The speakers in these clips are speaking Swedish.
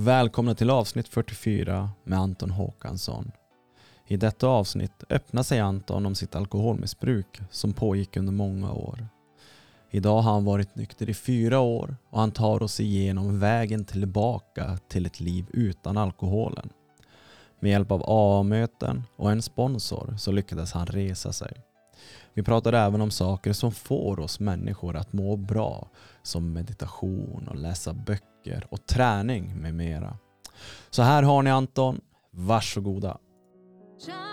Välkomna till avsnitt 44 med Anton Håkansson. I detta avsnitt öppnar sig Anton om sitt alkoholmissbruk som pågick under många år. Idag har han varit nykter i fyra år och han tar oss igenom vägen tillbaka till ett liv utan alkoholen. Med hjälp av AA-möten och en sponsor så lyckades han resa sig. Vi pratar även om saker som får oss människor att må bra, som meditation och läsa böcker och träning med mera. Så här har ni Anton, varsågoda. Shining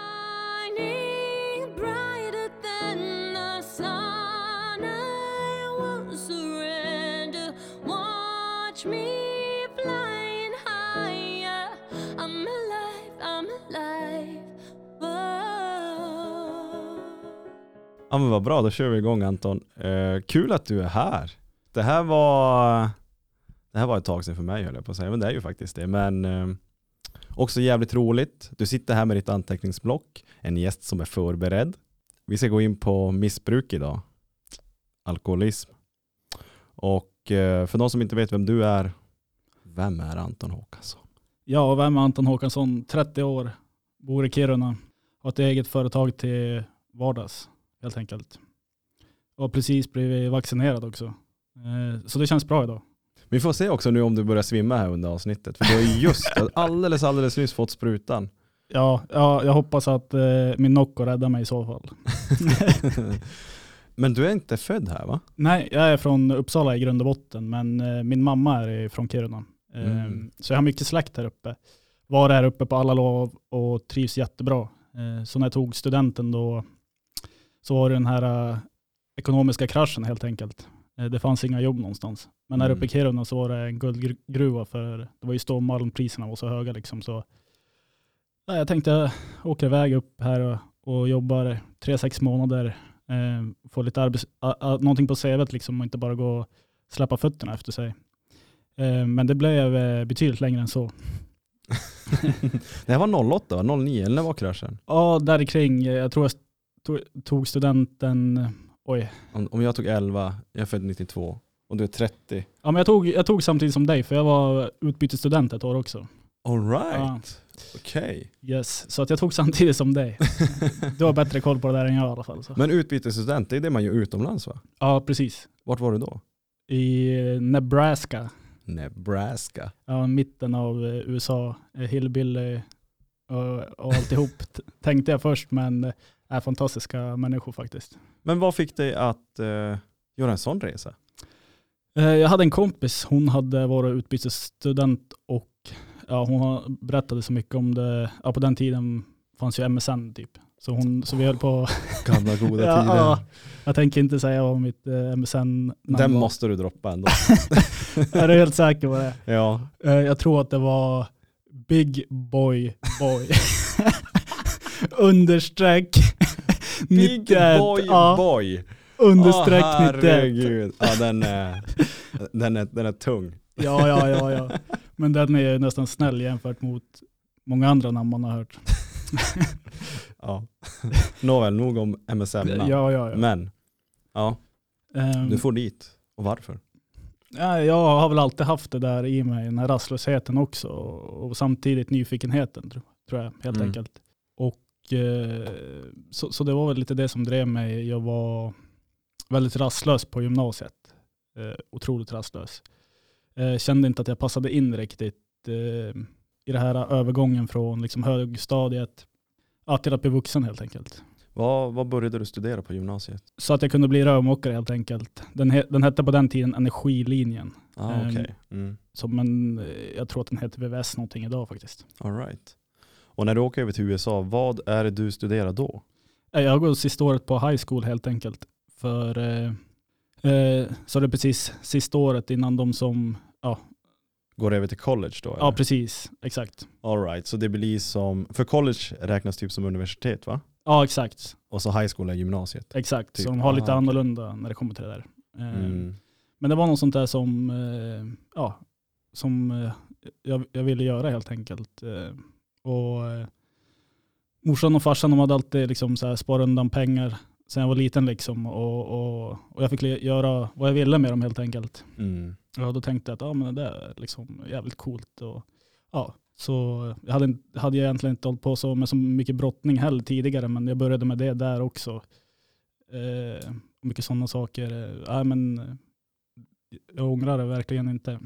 Ja men vad bra, då kör vi igång Anton. Eh, kul att du är här. Det här var det här var ett tag sedan för mig höll jag på att säga, men det är ju faktiskt det. Men eh, också jävligt roligt. Du sitter här med ditt anteckningsblock, en gäst som är förberedd. Vi ska gå in på missbruk idag, alkoholism. Och eh, för de som inte vet vem du är, vem är Anton Håkansson? Ja, och vem är Anton Håkansson? 30 år, bor i Kiruna, har ett eget företag till vardags helt enkelt. Och precis blivit vaccinerad också. Eh, Så det känns bra idag. Vi får se också nu om du börjar svimma här under avsnittet, för du har ju just alldeles, alldeles nyss fått sprutan. Ja, ja jag hoppas att eh, min Nocco räddar mig i så fall. Men du är inte född här va? Nej, jag är från Uppsala i grund och botten, men eh, min mamma är från Kiruna. Eh, Mm. Så jag har mycket släkt här uppe. Var här uppe på alla lov och trivs jättebra. Eh, Så när jag tog studenten då så var det den här eh, ekonomiska kraschen helt enkelt. Eh, Det fanns inga jobb någonstans. Men här Mm. uppe i Kiruna så var det en guldgruva för det var just då malmpriserna var så höga. Liksom. Så, ja, jag tänkte jag åker iväg upp här och, och jobbar tre, sex månader. Eh, får lite arbets, a, a, någonting på CVt liksom och inte bara gå och släppa fötterna efter sig. Eh, men det blev eh, betydligt längre än så. det här var 08, 09 eller när var kraschen? Ja, där kring. eh, Jag tror jag tog, tog studenten, oj. Om, om jag tog 11, jag är född 92 och du är 30. Ja, men jag, tog, jag tog samtidigt som dig för jag var utbytesstudent ett år också. Alright, okej. Yes, så att jag tog samtidigt som dig. Du har bättre koll på det där än jag i alla fall. Så. Men utbytesstudent, det är det man gör utomlands va? Ja, precis. Vart var du då? I Nebraska, Nebraska. ja, mitten av eh, USA, eh, hillbilly och, och alltihop tänkte jag först, men eh, är fantastiska människor faktiskt. Men vad fick dig att eh, göra en sån resa? Eh, Jag hade en kompis, hon hade varit utbytesstudent och ja, hon berättade så mycket om det. Ja, på den tiden fanns ju MSN typ. Så, hon, så vi höll på, Gamla goda ja, tider. ja, jag tänker inte säga vad mitt eh, MSN-namn Den var. måste du droppa ändå. Är du helt säker på det? ja. Eh, Jag tror att det var Big Boy Boy. Understreck. Big 91. boy Ja, boy. understreck 91. herregud. Ja, den är, den, är, den är tung. Ja, ja, ja, ja. Men den är nästan snäll jämfört mot många andra namn man har hört. Ja. Nåväl, nog om MSN. Ja, ja, ja. Men, ja, Ehm, du får dit. Och varför? ja, jag har väl alltid haft det där i mig, den här rastlösheten också. Och, samtidigt nyfikenheten tro- tror jag, helt Mm. enkelt. Eh, så, så det var väl lite det som drev mig. Jag var väldigt rastlös på gymnasiet. Eh, otroligt rastlös. Eh, kände inte att jag passade in riktigt i det här övergången från liksom högstadiet ja, till att bli vuxen helt enkelt. Vad, vad började du studera på gymnasiet? Så att jag kunde bli rörmokare helt enkelt. Den, he, den hette på den tiden energilinjen. Ah, Ehm, okej. Mm. Så, men jag tror att den heter VVS någonting idag faktiskt. All right. Och när du åker över till USA, vad är det du studerar då? Eh, Jag går sista året på high school helt enkelt. För eh, eh, så det är precis sista året innan de som, ja, Går över till college då? ja eller? precis, exakt. All right, så det blir som, för college räknas typ som universitet va? Ja exakt, Och så high school är gymnasiet. exakt. Typ. Så de har lite Ah, okej. annorlunda när det kommer till det där. Eh, Mm. Men det var något sånt där som, eh, ja, som jag, jag ville göra helt enkelt. Och eh, morsan och farsan de hade alltid liksom så här sparat undan pengar sen jag var liten liksom. Och, och, och jag fick göra vad jag ville med dem helt enkelt. Mm. Ja, då tänkte jag att ja, men det där är liksom jävligt coolt. Och ja, så jag hade, hade jag egentligen inte hållit på så med så mycket brottning heller tidigare, men jag började med det där också. Eh, mycket sådana saker. Eh, men, jag ångrar det verkligen inte.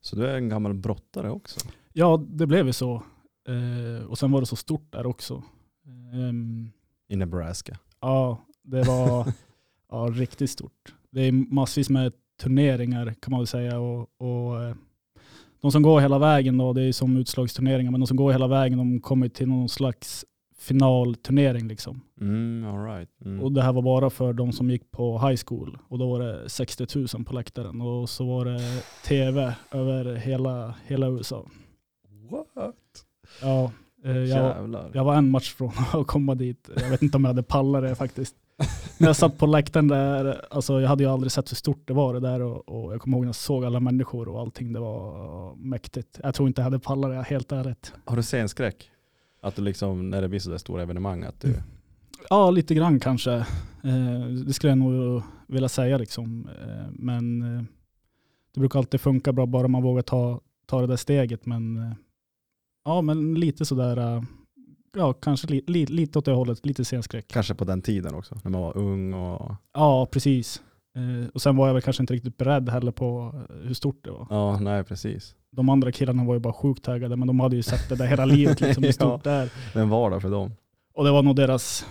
Så du är en gammal brottare också? Ja, det blev ju så. Eh, och sen var det så stort där också. Ehm, I Nebraska? ja, det var ja, riktigt stort. Det är massvis med turneringar kan man väl säga. Och, och eh, de som går hela vägen då, det är som utslagsturneringar, men de som går hela vägen de kommer till någon slags finalturnering liksom. Mm, all right. Mm. Och det här var bara för de som gick på high school. Och då var det 60 000 på läktaren. Och så var det tv över hela, hela USA. Ja, eh, jag, jag var en match från att komma dit. Jag vet inte om jag hade pallat det faktiskt. När jag satt på läktaren där, alltså jag hade ju aldrig sett hur stort det var det där och, och jag kommer ihåg när jag såg alla människor och allting, det var mäktigt. Jag tror inte jag hade pallat det, helt ärligt. Har du scenskräck? Att du liksom, när det blir sådär stora evenemang, att du... Ja, lite grann kanske. Eh, det skulle jag nog vilja säga liksom. Eh, men eh, det brukar alltid funka bra bara man vågar ta, ta det där steget. Men ja, men lite sådär, eh, ja kanske li, li, lite åt det hållet, lite scenskräck. Kanske på den tiden också, när man var ung och... Ja, precis. Eh, och sen var jag väl kanske inte riktigt beredd heller på eh, hur stort det var. Ja, nej precis. De andra killarna var ju bara sjukt taggade, men de hade ju sett det där hela livet, liksom, hur stort det är. Den vardag för dem. Och det var nog deras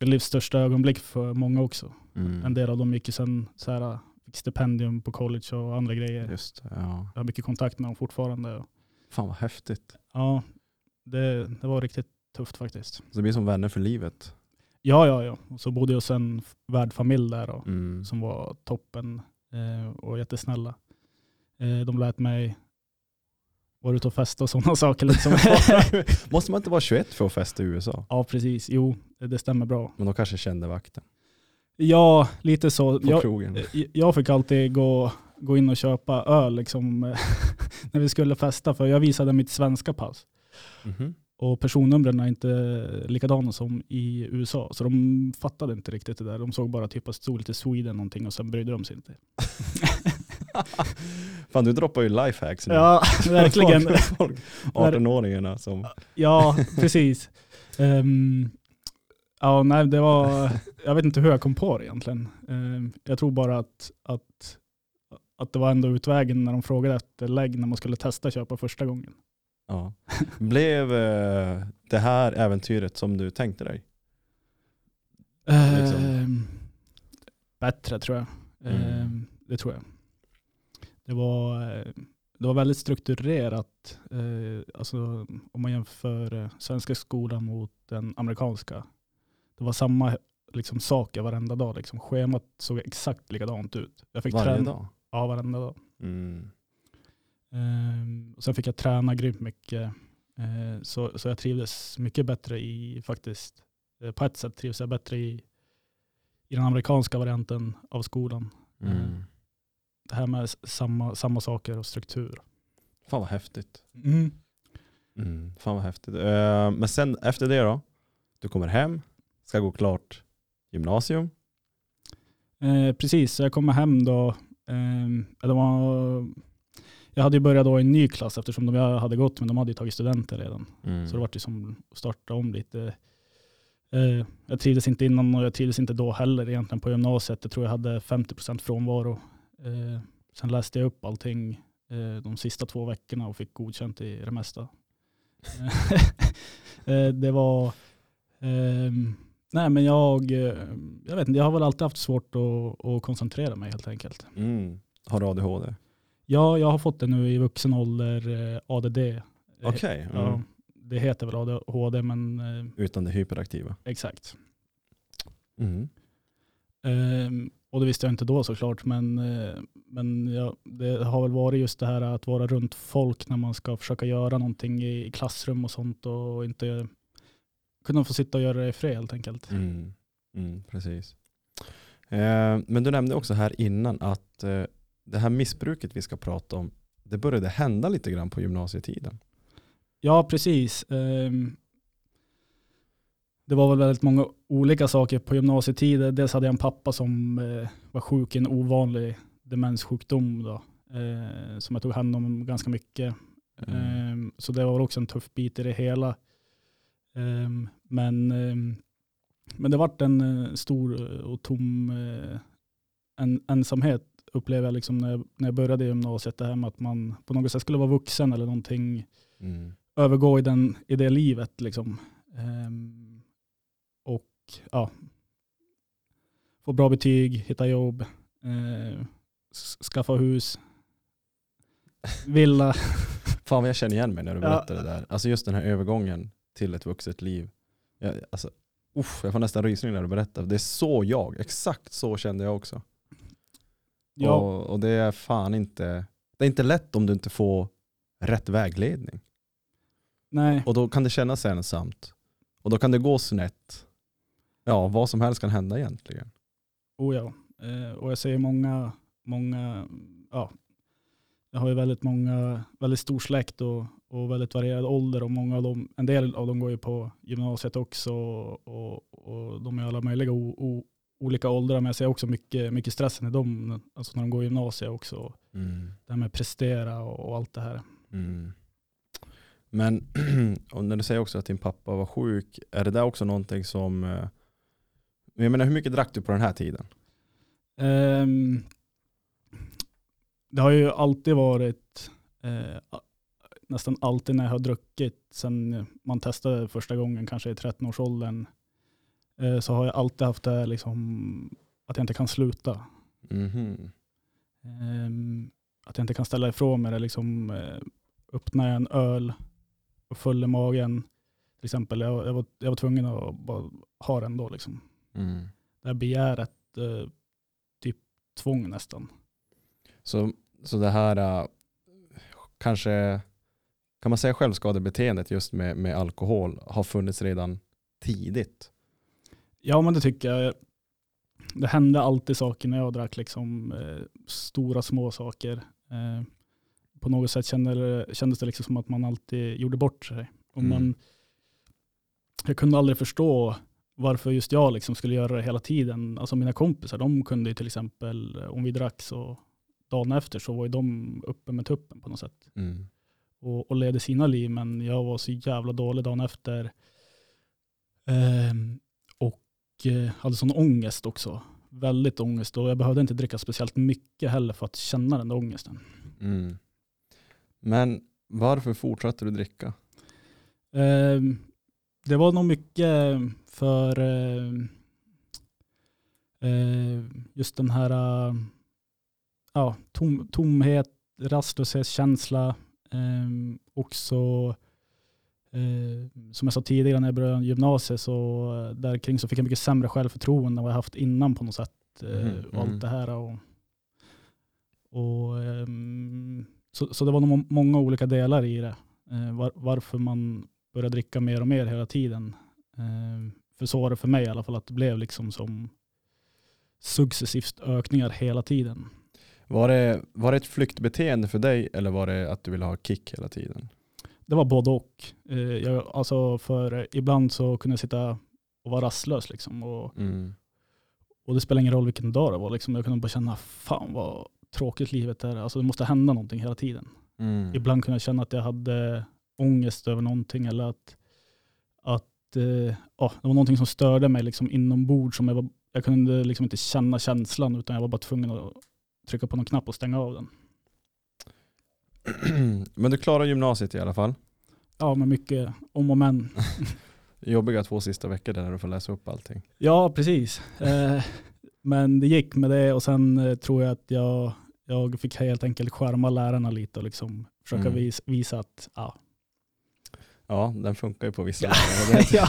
livs största ögonblick för många också. Mm. En del av dem gick ju sen så här, fick stipendium på college och andra grejer. Just ja. Jag har mycket kontakt med dem fortfarande. Fan vad häftigt. Ja, det, det var riktigt tufft faktiskt. Så det blir som vänner för livet. Ja, ja, ja. Och så bodde jag hos en värdfamilj där då, Mm. som var toppen eh, och jättesnälla. Eh, de lät mig vara ute och festa och sådana saker. Liksom. Måste man inte vara 21 för att festa i USA? ja, precis. Jo, det stämmer bra. Men de kanske kände vakten Ja, lite så. på Jag, krogen. Eh, Jag fick alltid gå, gå in och köpa öl liksom, när vi skulle festa för jag visade mitt svenska pass. Mhm. Och personnumren är inte likadana som i USA. Så de fattade inte riktigt det där. De såg bara typ att det stod lite Sweden någonting och sen brydde de sig inte. Fan du droppar ju lifehacks nu. Ja, verkligen. Folk, folk, 18-åringarna som... Ja, precis. Ehm, ja, nej, det var, jag vet inte hur jag kom på det egentligen. Ehm, jag tror bara att, att, att det var ändå utvägen när de frågade efter lägg när man skulle testa köpa första gången. Ja. Blev eh, det här äventyret som du tänkte dig? Liksom. Ehm, bättre tror jag. Mm. Ehm, det tror jag. Det var, eh, det var väldigt strukturerat. Eh, alltså, om man jämför eh, svenska skolan mot den amerikanska. Det var samma liksom, saker varenda dag. Liksom. Schemat såg exakt likadant ut. Jag fick Varje träna, dag? Ja, varenda dag. Mm. Och sen fick jag träna grymt mycket. Eh, så, så jag trivdes mycket bättre i, faktiskt, eh, på ett sätt trivs jag bättre i, i den amerikanska varianten av skolan. Mm. Det här med samma, samma saker och struktur. Fan vad häftigt. Mm. Mm. Fan vad häftigt. Men sen efter det då? Du kommer hem, ska gå klart gymnasium. Precis, så jag kommer hem då. Ehm, det var, jag hade ju börjat då i en ny klass eftersom de jag hade gått men de hade ju tagit studenter redan. Mm. Så det var ju som att starta om lite. Eh, jag trivdes inte innan och jag trivdes inte då heller egentligen på gymnasiet. Jag tror jag hade 50% frånvaro. Eh, sen läste jag upp allting eh, de sista två veckorna och fick godkänt i det mesta. det var, ehm, nej men jag, eh, jag vet inte, jag har väl alltid haft svårt att, att koncentrera mig helt enkelt. Mm. Har du ADHD? Ja, jag har fått det nu i vuxen ålder, eh, ADD. Eh, Okej. Mm. Ja, det heter väl ADHD men Utan det hyperaktiva. exakt. Mm. Ehm, och det visste jag inte då såklart, men, men ja, det har väl varit just det här att vara runt folk när man ska försöka göra någonting i klassrum och sånt och inte kunna få sitta och göra det i fred helt enkelt. Mm. Mm, precis. Eh, men du nämnde också här innan att eh, det här missbruket vi ska prata om, det började hända lite grann på gymnasietiden. Ja, precis. Ehm, det var väl väldigt många olika saker på gymnasietiden. Dels hade jag en pappa som eh, var sjuk i en ovanlig demenssjukdom då, eh, som jag tog hand om ganska mycket. Mm. Ehm, så det var också en tuff bit i det hela. Ehm, men, ehm, men det vart en eh, stor och tom eh, en, ensamhet upplever jag liksom när, jag, när jag började i gymnasiet. Det här med att man på något sätt skulle vara vuxen eller någonting Mm. övergå i, den, i det livet. Liksom. Ehm, och ja, få bra betyg, hitta jobb, eh, s- skaffa hus, villa. Fan vad jag känner igen mig när du Ja. berättar det där. Alltså just den här övergången till ett vuxet liv. Jag, alltså, uff, jag får nästan rysning när du berättar. Det är så jag, exakt så kände jag också. Ja, Och, och det är fan inte, det är inte lätt om du inte får rätt vägledning. nej, Och då kan det kännas ensamt. Och då kan det gå snett. Ja, vad som helst kan hända egentligen. oh ja. Eh, och jag ser många, många, ja, jag har ju väldigt många, väldigt stor släkt och, och väldigt varierad ålder och många av dem, en del av dem går ju på gymnasiet också och, och de är alla möjliga o, o, olika åldrar men jag ser också mycket, mycket stressen i dem, alltså när de går gymnasiet också. Det här med prestera och, och allt det här. Mm. Men och när du säger också att din pappa var sjuk, är det där också någonting som... eh, Jag menar hur mycket drack du på den här tiden? Ehm, det har ju alltid varit, eh, nästan alltid när jag har druckit sen man testade första gången, kanske i 13-årsåldern, eh, så har jag alltid haft det liksom, att jag inte kan sluta. Ehm, att jag inte kan ställa ifrån mig det. Liksom, eh, öppnar jag en öl och full i magen, till exempel, jag, jag, var, jag var tvungen att bara ha den då. Liksom. Mm. Det här begäret, eh, typ tvång nästan. Så, så det här kanske, kan man säga självskadebeteendet just med, med alkohol har funnits redan tidigt? Ja men det tycker jag. Det hände alltid saker när jag drack, liksom, eh, stora små saker. Eh, på något sätt kände, kändes det liksom som att man alltid gjorde bort sig. Och Mm. man, jag kunde aldrig förstå varför just jag liksom skulle göra det hela tiden. Alltså mina kompisar, de kunde ju till exempel, om vi drack så dagen efter så var ju de uppe med tuppen på något sätt Mm. Och, och levde sina liv, men jag var så jävla dålig dagen efter. Ehm, och eh, hade sån ångest också. Väldigt ångest och jag behövde inte dricka speciellt mycket heller för att känna den där ångesten. Mm. Men varför fortsatte du dricka? Ehm, det var nog mycket för eh, eh, just den här eh, ja, tom, tomhet, rastlöshetskänsla. Um, också eh, som jag sa tidigare när jag började gymnasiet så eh, där kring så fick jag mycket sämre självförtroende än vad jag haft innan på något sätt. eh, Mhm, och allt mhm. det här. Och, och, ehm, så, så det var nog må- många olika delar i det. Eh, var, varför man började dricka mer och mer hela tiden. Eh, för så var det för mig i alla fall, att det blev liksom som successivt ökningar hela tiden. Var det, var det ett flyktbeteende för dig eller var det att du ville ha kick hela tiden? Det var både och. Eh, jag, alltså för ibland så kunde jag sitta och vara rastlös liksom. Och, Mm. och det spelar ingen roll vilken dag det var. Liksom. Jag kunde bara känna, fan vad tråkigt livet är. Alltså det måste hända någonting hela tiden. Mm. Ibland kunde jag känna att jag hade ångest över någonting eller att, att eh, ja, det var någonting som störde mig liksom inombords. Som jag, var, jag kunde liksom inte känna känslan utan jag var bara tvungen att trycka på någon knapp och stänga av den. Men du klarade gymnasiet i alla fall. Ja, men mycket om och men. Jobbiga två sista veckor där du får läsa upp allting. Ja, precis. Eh, men det gick med det och sen eh, tror jag att jag, jag fick helt enkelt skärma lärarna lite och liksom försöka Mm. vis, visa att ja. Ja, den funkar ju på vissa lärare. ja.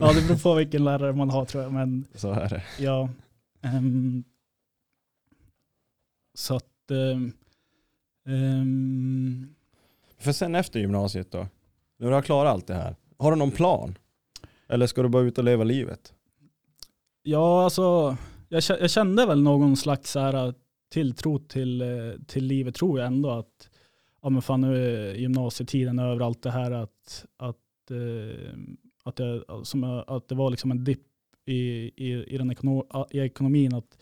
ja, det beror på vilken lärare man har tror jag. Men Så är det. ja. ehm, så att ehm, För sen efter gymnasiet då? När du har klarat allt det här, har du någon plan? Eller ska du bara ut och leva livet? Ja, alltså jag, kä- jag kände väl någon slags så här, tilltro till, eh, till livet tror jag ändå att ja men fan nu är gymnasietiden över allt det här att, att, eh, att, jag, som att det var liksom en dipp i, i, i, den ekono, i ekonomin att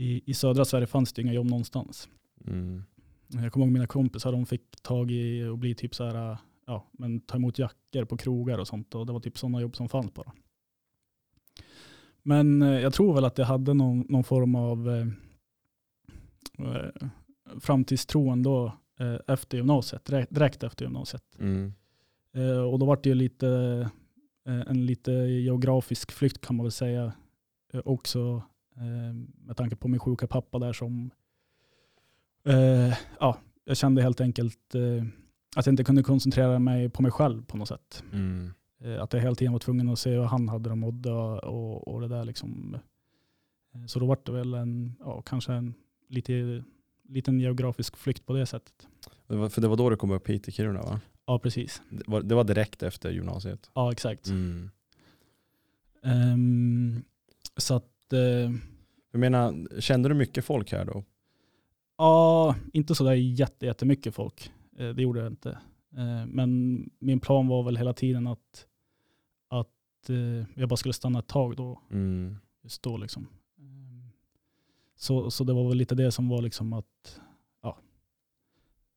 i, i södra Sverige fanns det inga jobb någonstans. Mm. Jag kommer ihåg mina kompisar, de fick tag i och bli typ så här, ja, men ta emot jackor på krogar och sånt. Och det var typ sådana jobb som fanns bara. Men eh, jag tror väl att jag hade någon, någon form av eh, eh, framtidstro ändå eh, efter gymnasiet, direkt, direkt efter gymnasiet. Mm. Eh, och då var det ju lite, eh, en lite geografisk flykt kan man väl säga också med tanke på min sjuka pappa där som, eh, ja, jag kände helt enkelt eh, att jag inte kunde koncentrera mig på mig själv på något sätt. Mm. Eh, Att jag hela tiden var tvungen att se hur han hade det och mådde och, och, det där liksom. Eh, Så då var det väl en, ja, kanske en lite, liten geografisk flykt på det sättet. Det var, för det var då du kom upp hit till Kiruna va? Ja, precis. Det var, det var direkt efter gymnasiet? Ja, exakt. Mm. Ehm, så att, eh, Jag menar, kände du mycket folk här då? ja, inte sådär jätte, jättemycket folk. Eh, det gjorde jag inte. Eh, men min plan var väl hela tiden att, att eh, jag bara skulle stanna ett tag då. Mm. just då. Liksom. Ehm, Så, så det var väl lite det som var liksom att, ja,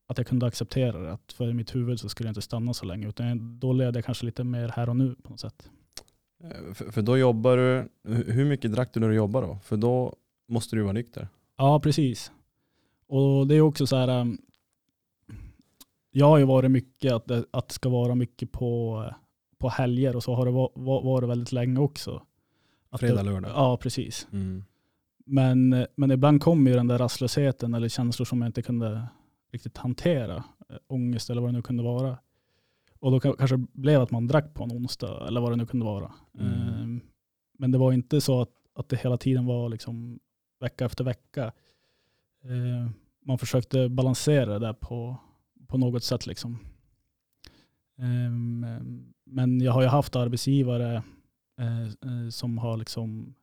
att jag kunde acceptera det. Att för i mitt huvud så skulle jag inte stanna så länge. Utan då levde jag kanske lite mer här och nu på något sätt. Eh, För, för då jobbar du, hu- hur mycket drack du när du jobbade då? För då måste du vara nykter. Ja, precis. Och det är också så här, um, jag har ju varit mycket att det, att det ska vara mycket på, på helger och så har det va- va- varit väldigt länge också. Att Fredag, det, lördag. Ja, precis. Mm. Men, men ibland kommer ju den där rastlösheten eller känslor som jag inte kunde riktigt hantera. eh, Ångest eller vad det nu kunde vara. Och då ka- kanske det blev att man drack på en onsdag eller vad det nu kunde vara. Mm. Ehm, Men det var inte så att, att det hela tiden var liksom vecka efter vecka. Ehm, Man försökte balansera det där på, på något sätt. Liksom. Ehm, Men jag har ju haft arbetsgivare eh, eh, som har liksom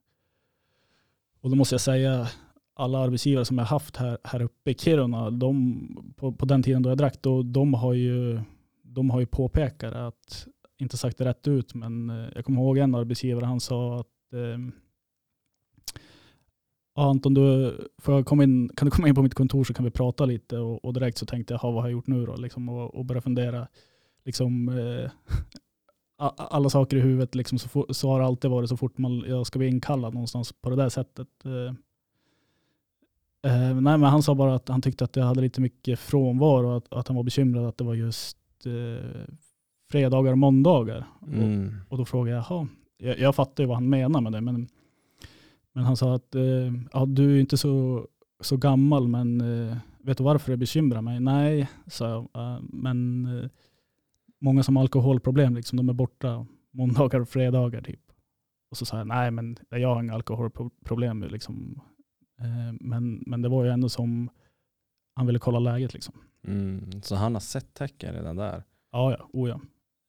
och då måste jag säga, alla arbetsgivare som jag haft här, här uppe i Kiruna, de, på, på den tiden då jag drack, då, de, har ju, de har ju påpekat att, inte sagt det rätt ut, men eh, jag kommer ihåg en arbetsgivare, han sa att eh, Anton, du, får jag komma in, kan du komma in på mitt kontor så kan vi prata lite? Och, och direkt så tänkte jag, vad har jag gjort nu då? Liksom, och, och började fundera. Liksom, eh, alla saker i huvudet, liksom, så, for, så har det alltid varit så fort man jag ska bli inkallad någonstans på det där sättet. Eh, eh, nej, men han sa bara att han tyckte att jag hade lite mycket frånvaro och att, att han var bekymrad att det var just eh, fredagar och måndagar. Mm. Och, och då frågade jag, jaha, jag, jag fattar ju vad han menar med det, men, men han sa att eh, ja, du är inte så, så gammal, men eh, vet du varför det bekymrar mig? Nej, sa jag, eh, men många som har alkoholproblem, liksom, de är borta måndagar och fredagar typ. Och så sa jag, nej men jag har inga alkoholproblem. Liksom. Eh, men, men det var ju ändå som han ville kolla läget. Liksom. Mm. Så han har sett tecken redan där? Ja, ja, oh, ja.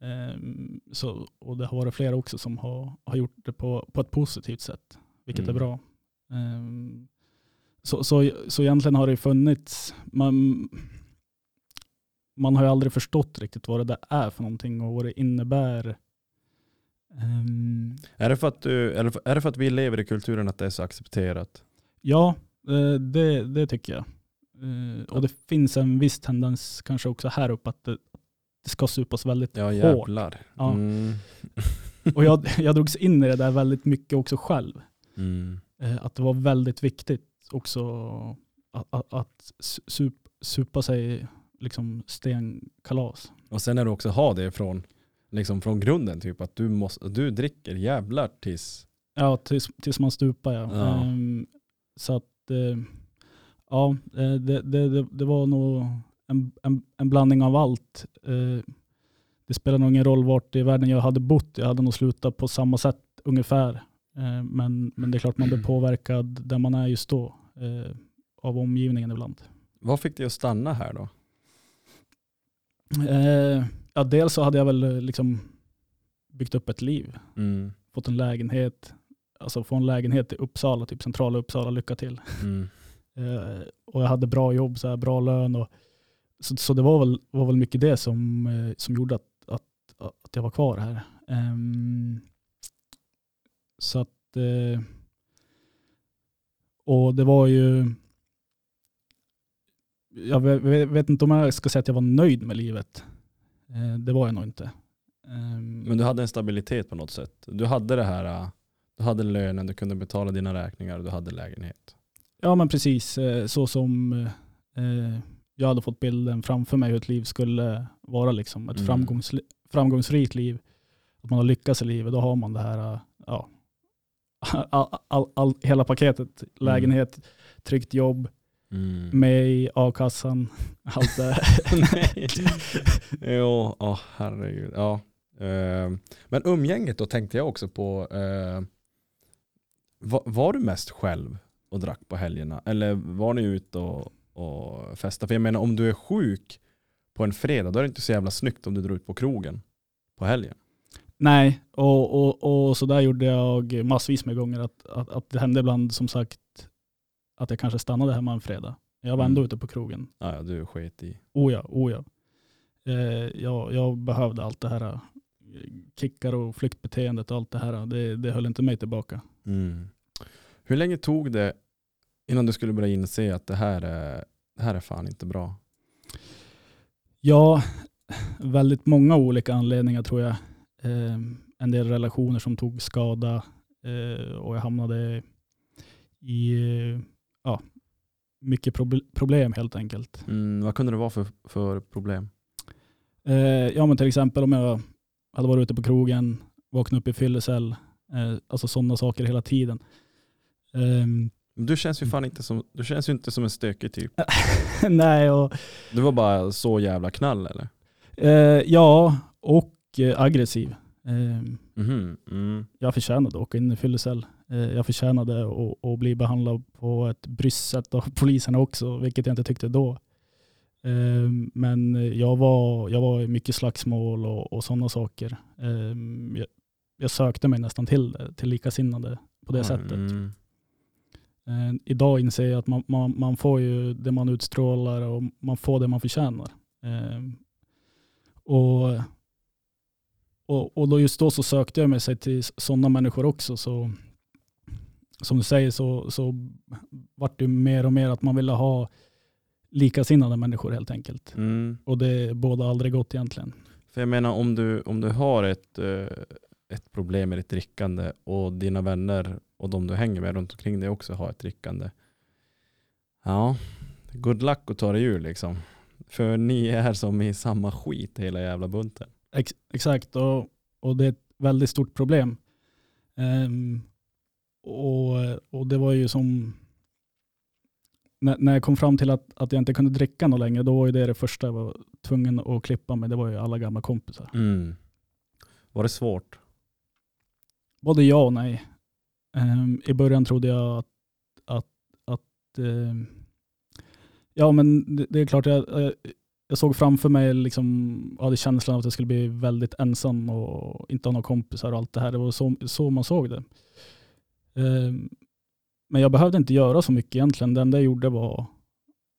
Ehm, så, och det har varit flera också som har, har gjort det på, på ett positivt sätt, vilket Mm. är bra. Ehm, så, så, så egentligen har det funnits, man, man har ju aldrig förstått riktigt vad det där är för någonting och vad det innebär. Ehm, Är det, för att du, är, det för, är det för att vi lever i kulturen att det är så accepterat? ja, eh, det, det tycker jag. Eh, och det finns en viss tendens kanske också här uppe att det, det ska supas väldigt Ja hårt. jävlar. Ja. Mm. Och jag, jag drogs in i det där väldigt mycket också själv. Mm. Eh, Att det var väldigt viktigt också att, att, att sup, supa sig liksom stenkalas. Och sen är det också ha det från, liksom från grunden, typ att du, måste, du dricker jävlar tills... Ja, tills, tills man stupar ja. Ja. Ehm, så att, eh, ja, eh, det, det, det, var nog en, en, en blandning av allt. Eh, det spelar nog ingen roll vart i världen jag hade bott. Jag hade nog slutat på samma sätt ungefär. Eh, men, men det är klart man blir påverkad där man är just då av omgivningen ibland. Vad fick dig att stanna här då? Eh, ja, dels så hade jag väl liksom byggt upp ett liv, Mm. fått en lägenhet, alltså få en lägenhet i Uppsala, typ centrala Uppsala, lycka till. Mm. Eh, och jag hade bra jobb, så här, bra lön. Och, så, så det var väl, var väl mycket det som, eh, som gjorde att, att, att jag var kvar här. Um, så att, uh, och det var ju, jag vet, vet- inte om jag ska säga att jag var nöjd med livet. Uh, det var jag nog inte. Um, Men du hade en stabilitet på något sätt. Du hade det här, du hade lönen, du kunde betala dina räkningar och du hade lägenhet. Ja men precis, eh, så som eh, jag hade fått bilden framför mig hur ett liv skulle vara. Liksom. Ett Mm. framgångs, framgångsrikt liv. Att man har lyckats i livet, då har man det här, eh, ja, all, all, all, hela paketet. Lägenhet, tryggt jobb, Mm. med i a-kassan, allt det. Jo, åh herregud. Ja. Eh, men umgänget då tänkte jag också på. eh, var, var du mest själv och drack på helgerna? Eller var ni ute och, och festade? För jag menar om du är sjuk på en fredag då är det inte så jävla snyggt om du drar ut på krogen på helgen. Nej, och, och, och så där gjorde jag massvis med gånger. Att, att, att det hände ibland som sagt att jag kanske stannade hemma en fredag. Jag var ändå Mm. ute på krogen. Ja, ja, du sket i. Oh ja, oh ja. Eh, jag, jag behövde allt det här. eh, Kickar och flyktbeteendet och allt det här. Det, det höll inte mig tillbaka. Mm. Hur länge tog det innan du skulle börja inse att det här är, det här är fan inte bra? Ja, väldigt många olika anledningar tror jag. Eh, en del relationer som tog skada eh, och jag hamnade i eh, ja, mycket proble- problem helt enkelt. Mm, vad kunde det vara för, för problem? Eh, ja men till exempel om jag hade varit ute på krogen, vaknat upp i fyllecell, eh, alltså sådana saker hela tiden. Ehm, Du känns ju fan inte som, du känns ju inte som en stökig typ. nej, och, Du var bara så jävla knall eller? eh, ja, och eh, aggressiv. Ehm, Mhm, Mm. jag förtjänade att åka in i fyllecell. Eh, jag förtjänade att, att bli behandlad på ett brysst sätt av poliserna också, vilket jag inte tyckte då. Ehm, men jag var, jag var i mycket slagsmål och, och sådana saker. Jag, jag sökte mig nästan till till likasinnade på det sättet. Eh, idag inser jag att man, man, man får ju det man utstrålar och man får det man förtjänar. Eh, och, och, och då just då så sökte jag mig sig till sådana människor också. Så, som du säger så, så vart det mer och mer att man ville ha likasinnade människor helt enkelt. Mm. Och det båda aldrig gott egentligen. För jag menar om du, om du har ett, eh, ett problem med ditt drickande och dina vänner och de du hänger med runt omkring dig också har ett drickande. Ja, good luck att ta dig ur liksom. För ni är som i samma skit hela jävla bunten. Ex, exakt, och, och det är ett väldigt stort problem. Ehm, och, och det var ju som, när, när jag kom fram till att, att jag inte kunde dricka något längre, då var ju det det första jag var tvungen att klippa med. Det var ju alla gamla kompisar. Mm. Var det svårt? Både ja och nej. Um, I början trodde jag att, att, att uh, ja men det, det är klart, jag, jag, jag såg framför mig, liksom, jag hade känslan av att jag skulle bli väldigt ensam och inte ha några kompisar och allt det här. Det var så, så man såg det. Um, men jag behövde inte göra så mycket egentligen. Det enda jag gjorde var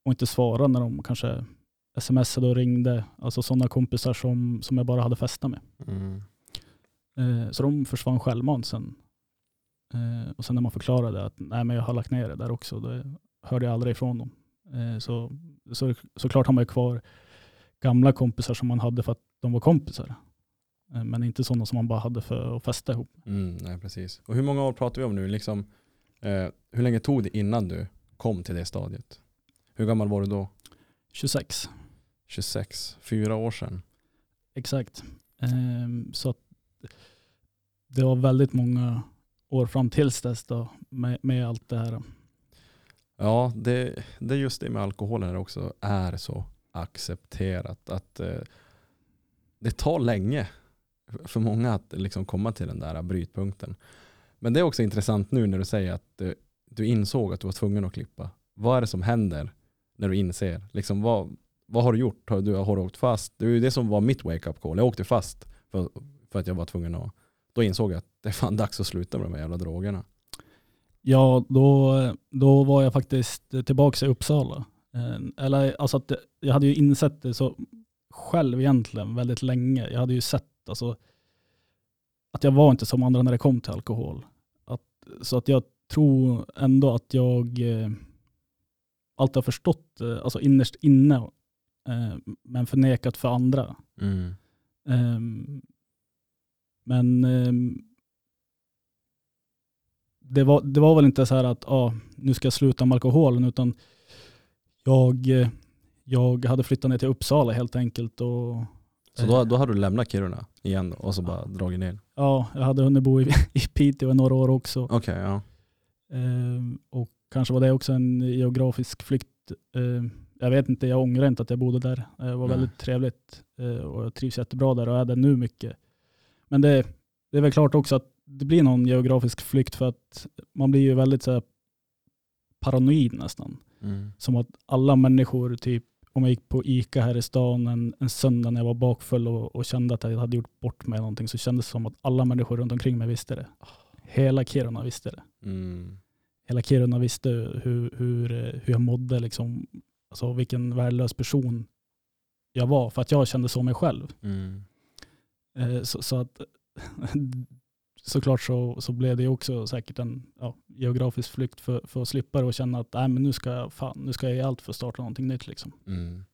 att inte svara när de kanske smsade och ringde. Alltså sådana kompisar som, som jag bara hade festat med. Mm. Eh, Så de försvann självmant sen. Eh, Och sen när man förklarade att nej, men jag har lagt ner det där också, då hörde jag aldrig ifrån dem. Eh, Så, så såklart har man ju kvar gamla kompisar som man hade för att de var kompisar. Men inte sådana som man bara hade för att festa ihop. Mm, nej, precis. Och hur många år pratar vi om nu? Liksom, eh, hur länge tog det innan du kom till det stadiet? Hur gammal var du då? 26, 26, fyra år sedan. exakt. Eh, Så att det var väldigt många år fram tills dess då, med, med allt det här. Ja, det, det är just det med alkoholen också är så accepterat att eh, det tar länge för många att liksom komma till den där brytpunkten. Men det är också intressant nu när du säger att eh, du insåg att du var tvungen att klippa. Vad är det som händer när du inser? Liksom, vad, vad har du gjort? Har du, har du åkt fast? Det är ju det som var mitt wake-up call. Jag åkte fast för, för att jag var tvungen att då insåg jag att det är fan dags att sluta med de här jävla drogerna. Ja, då, då var jag faktiskt tillbaka i Uppsala. Eh, Eller, alltså att jag hade ju insett det så själv egentligen väldigt länge. Jag hade ju sett alltså, att jag var inte som andra när det kom till alkohol. Att, så att jag tror ändå att jag, eh, alltid har förstått, eh, alltså innerst inne, eh, men förnekat för andra. Mm. Men ehm, det, var, det var väl inte så här att ah, nu ska jag sluta med alkoholen, utan jag, eh, jag hade flyttat ner till Uppsala helt enkelt. Och, Så då, då har du lämnat Kiruna igen och så bara dragit ner? Ja, jag hade hunnit bo i, i Piteå i några år också. Okej, ja. Ehm, och kanske var det också en geografisk flykt. Ehm, jag vet inte, jag ångrar inte att jag bodde där. Det var Nej. väldigt trevligt eh, och jag trivs jättebra där och är där nu mycket. Men det, det är väl klart också att det blir någon geografisk flykt för att man blir ju väldigt så här, paranoid nästan. Mm. Som att alla människor, typ om jag gick på ICA här i stan en, en söndag när jag var bakfull och, och kände att jag hade gjort bort mig någonting så kändes det som att alla människor runt omkring mig visste det. Hela Kiruna visste det. Mm. Hela Kiruna visste hur, hur, hur jag mådde, liksom, alltså vilken värdelös person jag var för att jag kände så mig själv. Mm. Eh, Så, så att såklart så, så blev det också säkert en ja, geografisk flykt för, för att slippa det och känna att nej, men nu, ska jag, fan, nu ska jag ge allt för att starta någonting nytt. Liksom. Mm.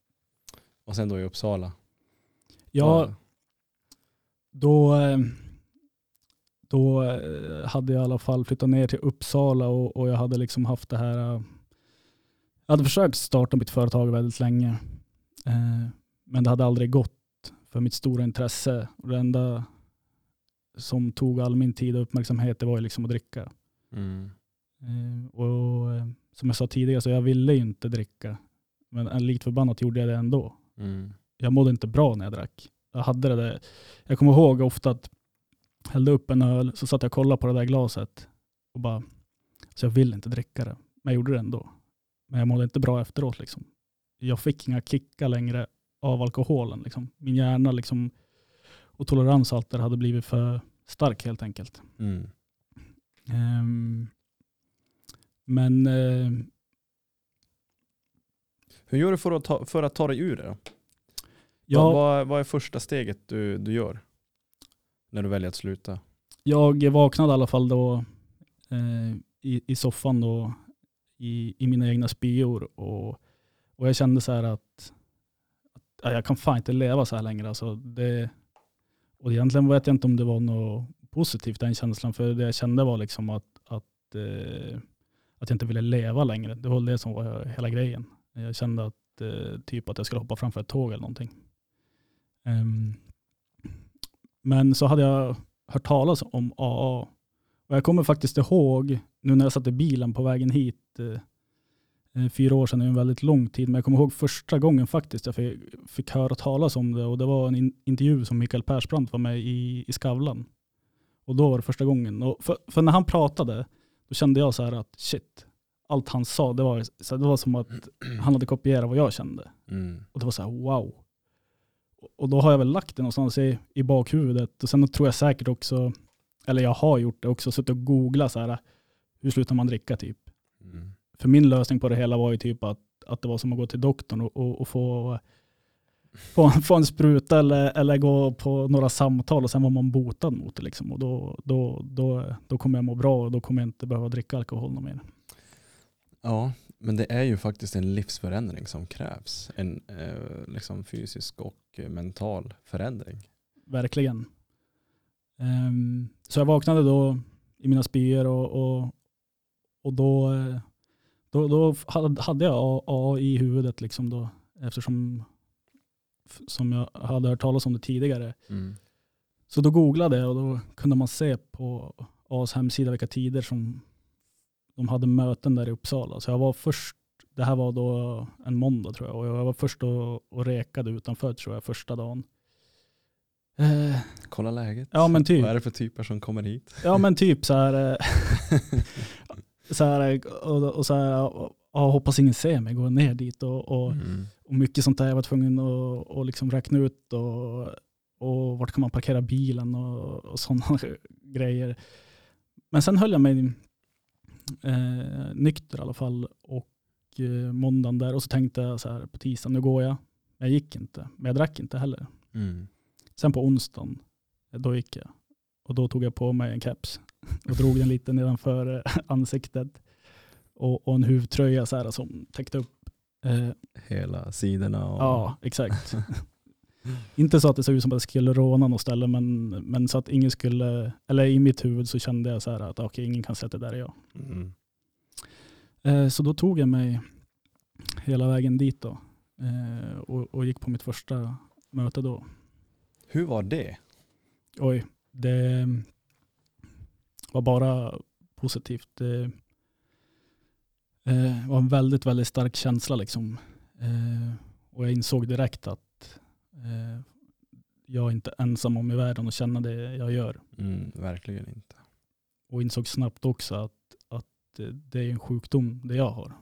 Och sen då i Uppsala? Ja, då, eh, då eh, hade jag i alla fall flyttat ner till Uppsala och, och jag hade liksom haft det här. Jag hade försökt starta mitt företag väldigt länge. Men det hade aldrig gått för mitt stora intresse. Och det enda som tog all min tid och uppmärksamhet det var ju liksom att dricka. Mm. Eh, Och eh, som jag sa tidigare så jag ville ju inte dricka. Men eh, likt förbannat gjorde jag det ändå Mm. jag mådde inte bra när jag drack. Jag hade det där. Jag kommer ihåg ofta att jag hällde upp en öl, så satt jag och kollade på det där glaset och bara, så jag vill inte dricka det. Men jag gjorde det ändå. Men jag mådde inte bra efteråt liksom. Jag fick inga kickar längre av alkoholen liksom. Min hjärna liksom, och tolerans och allt där hade blivit för stark helt enkelt. Mm. Ehm, men eh, Hur gör du för att ta, för att ta dig ur det då? jag, Vad, vad, är första steget du, du gör? När du väljer att sluta? Jag vaknade i alla fall då eh, i, i soffan då i, i mina egna spyor och, och jag kände så här att ja, jag kan fan inte leva så här längre. Alltså det, och egentligen vet jag inte om det var något positivt den känslan för det jag kände var liksom att, att, eh, att jag inte ville leva längre. Det var det som var hela grejen. Jag kände att eh, typ att jag skulle hoppa framför ett tåg eller någonting. Um, men så hade jag hört talas om AA. Och jag kommer faktiskt ihåg, nu när jag satt i bilen på vägen hit, eh, fyra år sedan är en väldigt lång tid, men jag kommer ihåg första gången faktiskt jag fick, fick höra talas om det och det var en in, intervju som Mikael Persbrandt var med i, i Skavlan. Och då var det första gången. Och för, för när han pratade, då kände jag så här att shit, allt han sa, det var, så det var som att han hade kopierat vad jag kände. Mm. Och det var så här wow. Och då har jag väl lagt det någonstans i, i bakhuvudet. Och sen tror jag säkert också, eller jag har gjort det också, suttit och googlat så här, hur slutar man dricka typ. Mm. För min lösning på det hela var ju typ att, att det var som att gå till doktorn och, och, och få, få, få en spruta eller, eller gå på några samtal och sen var man botad mot det. Liksom. Och då, då, då, då kommer jag må bra och då kommer jag inte behöva dricka alkohol någon mer. Ja, men det är ju faktiskt en livsförändring som krävs. En eh, liksom fysisk och mental förändring. Verkligen. Ehm, så jag vaknade då i mina spyor och, och, och då, eh, då, då hade jag AA i huvudet liksom då, eftersom som jag hade hört talas om det tidigare. Mm. Så då googlade jag och då kunde man se på AAs hemsida vilka tider som de hade möten där i Uppsala. Så jag var först, det här var då en måndag tror jag, och jag var först och, och rekade utanför tror jag första dagen. Eh, Kolla läget. Ja men typ. Vad är det för typer som kommer hit? Ja men typ så här. eh, så här och, och så här, ja, hoppas ingen ser mig gå ner dit och, och, Mm. och mycket sånt där. Jag var tvungen att och liksom räkna ut och, och vart kan man parkera bilen och, och sådana grejer. Men sen höll jag mig eh, nykter i alla fall och eh, måndagen där och så tänkte jag så här på tisdagen, nu går jag. Men jag gick inte, men jag drack inte heller. Mm. Sen på onsdagen, då gick jag. Och då tog jag på mig en keps och drog den lite nedanför eh, ansiktet. och, och en huvtröja så här, som täckte upp. Eh, Hela sidorna och... ja, exakt. Inte så att det såg ut som att jag skulle råna något ställe, men, men så att ingen skulle, eller i mitt huvud så kände jag så här att okej, ingen kan säga att det där är jag. Mm. Eh, så då tog jag mig hela vägen dit då eh, och, och gick på mitt första möte då. Hur var det? Oj, det var bara positivt. Det eh, var en väldigt, väldigt stark känsla liksom. Eh, och jag insåg direkt att eh, jag är inte ensam om i världen att känna det jag gör. Mm, verkligen inte. Och insåg snabbt också att, att det är en sjukdom det jag har.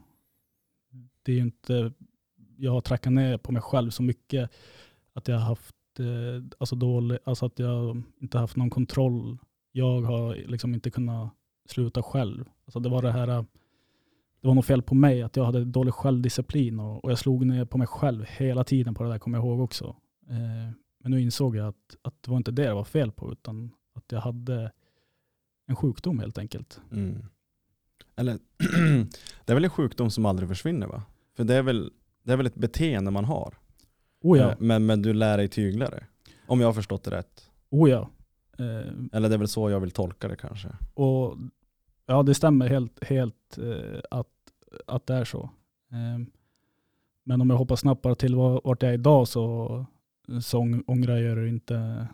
Det är inte, jag har trackat ner på mig själv så mycket att jag har haft eh, alltså dålig, alltså att jag inte haft någon kontroll. Jag har liksom inte kunnat sluta själv. Alltså det var det här, det var något fel på mig, att jag hade dålig självdisciplin och, och jag slog ner på mig själv hela tiden på det där, kommer jag ihåg också. Eh, men nu insåg jag att, att det var inte det det var fel på, utan att jag hade en sjukdom helt enkelt. Mm. Eller, det är väl en sjukdom som aldrig försvinner va? För det är väl, det är väl ett beteende man har? Oh ja, Eh, Men, men du lär dig tygla det? Om jag har förstått det rätt. oh ja. Eh, Eller det är väl så jag vill tolka det kanske. Och ja, det stämmer helt, helt eh, att, att det är så. Eh, men om jag hoppar snabbt bara till var- vart jag är idag så, så ång- ångrar jag det inte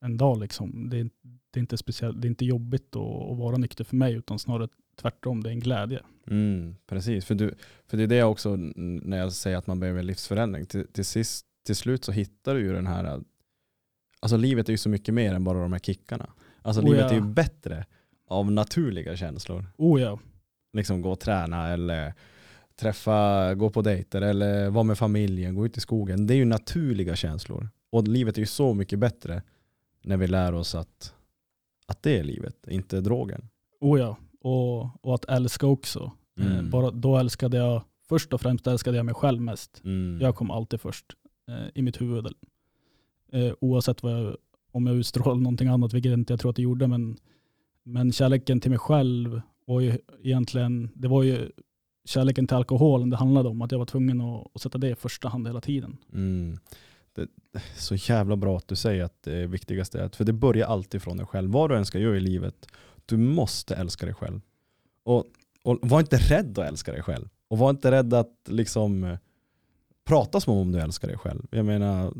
en dag. Liksom. Det, är, det, är inte speciellt, det är inte jobbigt att, att vara nykter för mig, utan snarare tvärtom, det är en glädje. Mm, precis, för, du, för det är det också när jag säger att man behöver livsförändring. Till, till, sist, till slut så hittar du ju den här, alltså livet är ju så mycket mer än bara de här kickarna. Alltså Oh livet ja. är ju bättre av naturliga känslor. Oh ja, Liksom gå och träna eller träffa, gå på dejter eller vara med familjen, gå ut i skogen. Det är ju naturliga känslor. Och livet är ju så mycket bättre när vi lär oss att, att det är livet, inte drogen. oh ja. Och, och att älska också. Eh, Mm. bara, då älskade jag, först och främst älskade jag mig själv mest. Mm. Jag kom alltid först eh, i mitt huvud. Eh, oavsett vad jag, om jag utstrålade någonting annat, vilket jag inte jag tror att jag gjorde. Men, men kärleken till mig själv var ju egentligen, det var ju kärleken till alkoholen det handlade om. Att jag var tvungen att, att sätta det i första hand hela tiden. Mm. Det, så jävla bra att du säger att det viktigaste är att, för det börjar alltid från dig själv. Vad du än ska göra i livet, du måste älska dig själv. Och, och var inte rädd att älska dig själv. Och var inte rädd att liksom eh, prata som om du älskar dig själv. Jag menar,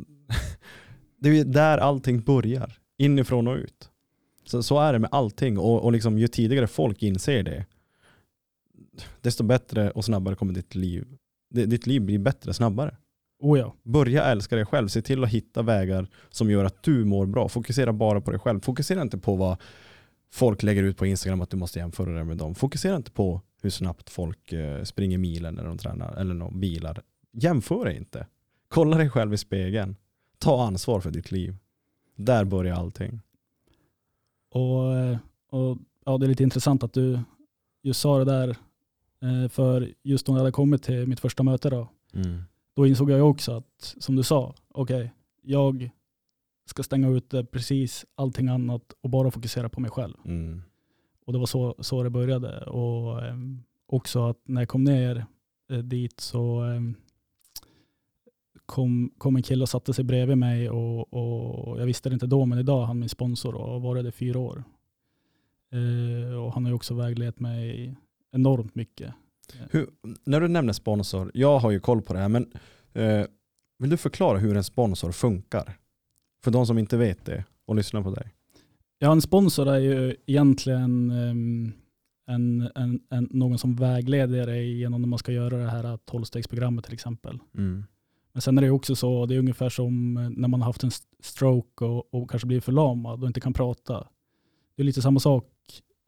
det är där allting börjar. Inifrån och ut. Så, så är det med allting. Och, och liksom, ju tidigare folk inser det, desto bättre och snabbare kommer ditt liv. Ditt liv blir bättre snabbare. Oh ja, Börja älska dig själv. Se till att hitta vägar som gör att du mår bra. Fokusera bara på dig själv. Fokusera inte på vad folk lägger ut på Instagram att du måste jämföra dig med dem. Fokusera inte på hur snabbt folk eh, springer milen när de tränar eller bilar. Jämför dig inte. Kolla dig själv i spegeln. Ta ansvar för ditt liv. Där börjar allting. och, eh, och ja, det är lite intressant att du just sa det där. Eh, för just när jag hade kommit till mitt första möte då, då insåg jag också att, som du sa, okej, jag ska stänga ute precis allting annat och bara fokusera på mig själv. Mm. Och det var så, så det började. Och eh, också att när jag kom ner dit så kom, kom en kille och satte sig bredvid mig och, och jag visste det inte då, men idag är han min sponsor och har varit det fyra år. Eh, och han har ju också väglett mig enormt mycket. Hur, när du nämner sponsor, jag har ju koll på det här, men eh, vill du förklara hur en sponsor funkar? För de som inte vet det och lyssnar på dig. Ja, en sponsor är ju egentligen ehm, en, en, en, någon som vägleder dig genom när man ska göra det här tolvstegsprogrammet till exempel. Mm. Men sen är det också så, det är ungefär som eh, när man har haft en stroke och, och kanske blir förlamad och inte kan prata. Det är lite samma sak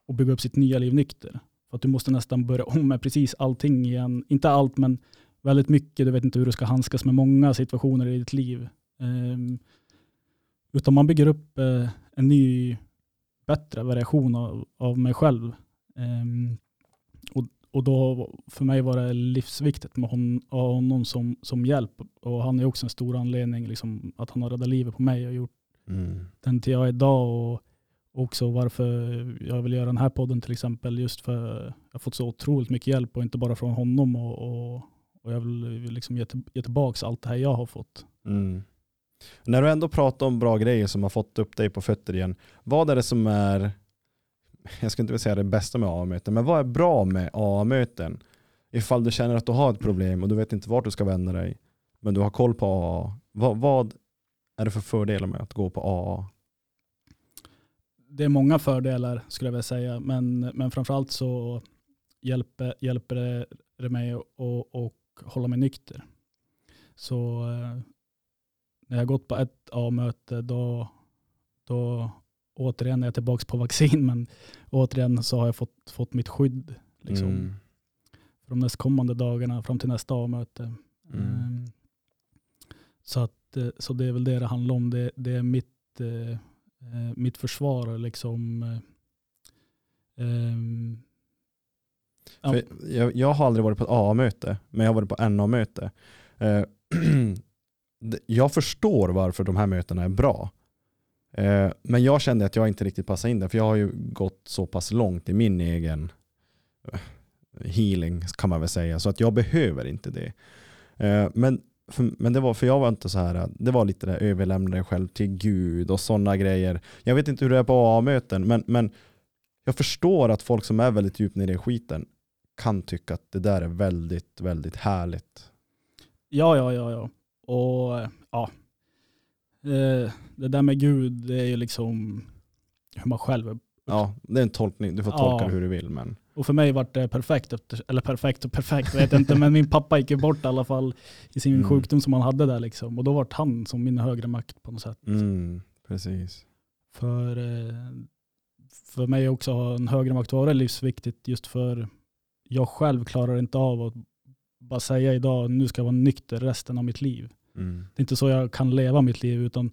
att bygga upp sitt nya liv nykter. För att du måste nästan börja om med precis allting igen. Inte allt, men väldigt mycket. Du vet inte hur du ska handskas med många situationer i ditt liv. Um, utan man bygger upp uh, en ny, bättre variation av, av mig själv. Um, och, då för mig var det livsviktigt med hon, honom som, som hjälp. Och han är också en stor anledning liksom, att han har räddat livet på mig och gjort Mm. den till jag är idag. Och, också varför jag vill göra den här podden till exempel. Just för jag har fått så otroligt mycket hjälp och inte bara från honom. Och, och, och jag vill liksom ge, till, ge tillbaka allt det här jag har fått. Mm. När du ändå pratar om bra grejer som har fått upp dig på fötter igen, vad är det som är, jag ska inte säga det bästa med AA-möten, men vad är bra med AA-möten? Ifall du känner att du har ett problem och du vet inte vart du ska vända dig, men du har koll på AA, vad, vad är det för fördelar med att gå på AA? Det är många fördelar skulle jag vilja säga, men, men framförallt så hjälper, hjälper det, det mig att och hålla mig nykter. Så eh, när jag gått på ett A-möte då, då återigen är jag tillbaka på vaccin men återigen så har jag fått, fått mitt skydd liksom, Mm. för de nästkommande dagarna fram till nästa A-möte. Mm. Ehm, Så, att, eh, så det är väl det det handlar om. Det, det är mitt, eh, eh, mitt försvar. Liksom, eh, Ja. Jag, jag har aldrig varit på ett AA-möte, men jag har varit på NA-möte. Eh, jag förstår varför de här mötena är bra. Eh, men jag kände att jag inte riktigt passade in där, för jag har ju gått så pass långt i min egen eh, healing kan man väl säga, så att jag behöver inte det. Eh, men, för, men det var, för jag var inte så här, det var lite det här överlämna dig själv till Gud och sådana grejer. Jag vet inte hur det är på AA-möten, men, men jag förstår att folk som är väldigt djupt nere i skiten kan tycka att det där är väldigt, väldigt härligt. Ja, ja, ja, ja. Och ja, det där med Gud, det är ju liksom hur man själv är. Ja, det är en tolkning. Du får tolka Ja. hur du vill. Men Och för mig var det perfekt, efter, eller perfekt och perfekt vet jag inte, men min pappa gick ju bort i alla fall i sin Mm. sjukdom som han hade där liksom. Och då var han som min högre makt på något sätt. mm, precis. För, eh, för mig också att ha en högre makt vara livsviktigt just för jag själv klarar inte av att bara säga idag nu ska jag vara nykter resten av mitt liv. Mm. Det är inte så jag kan leva mitt liv utan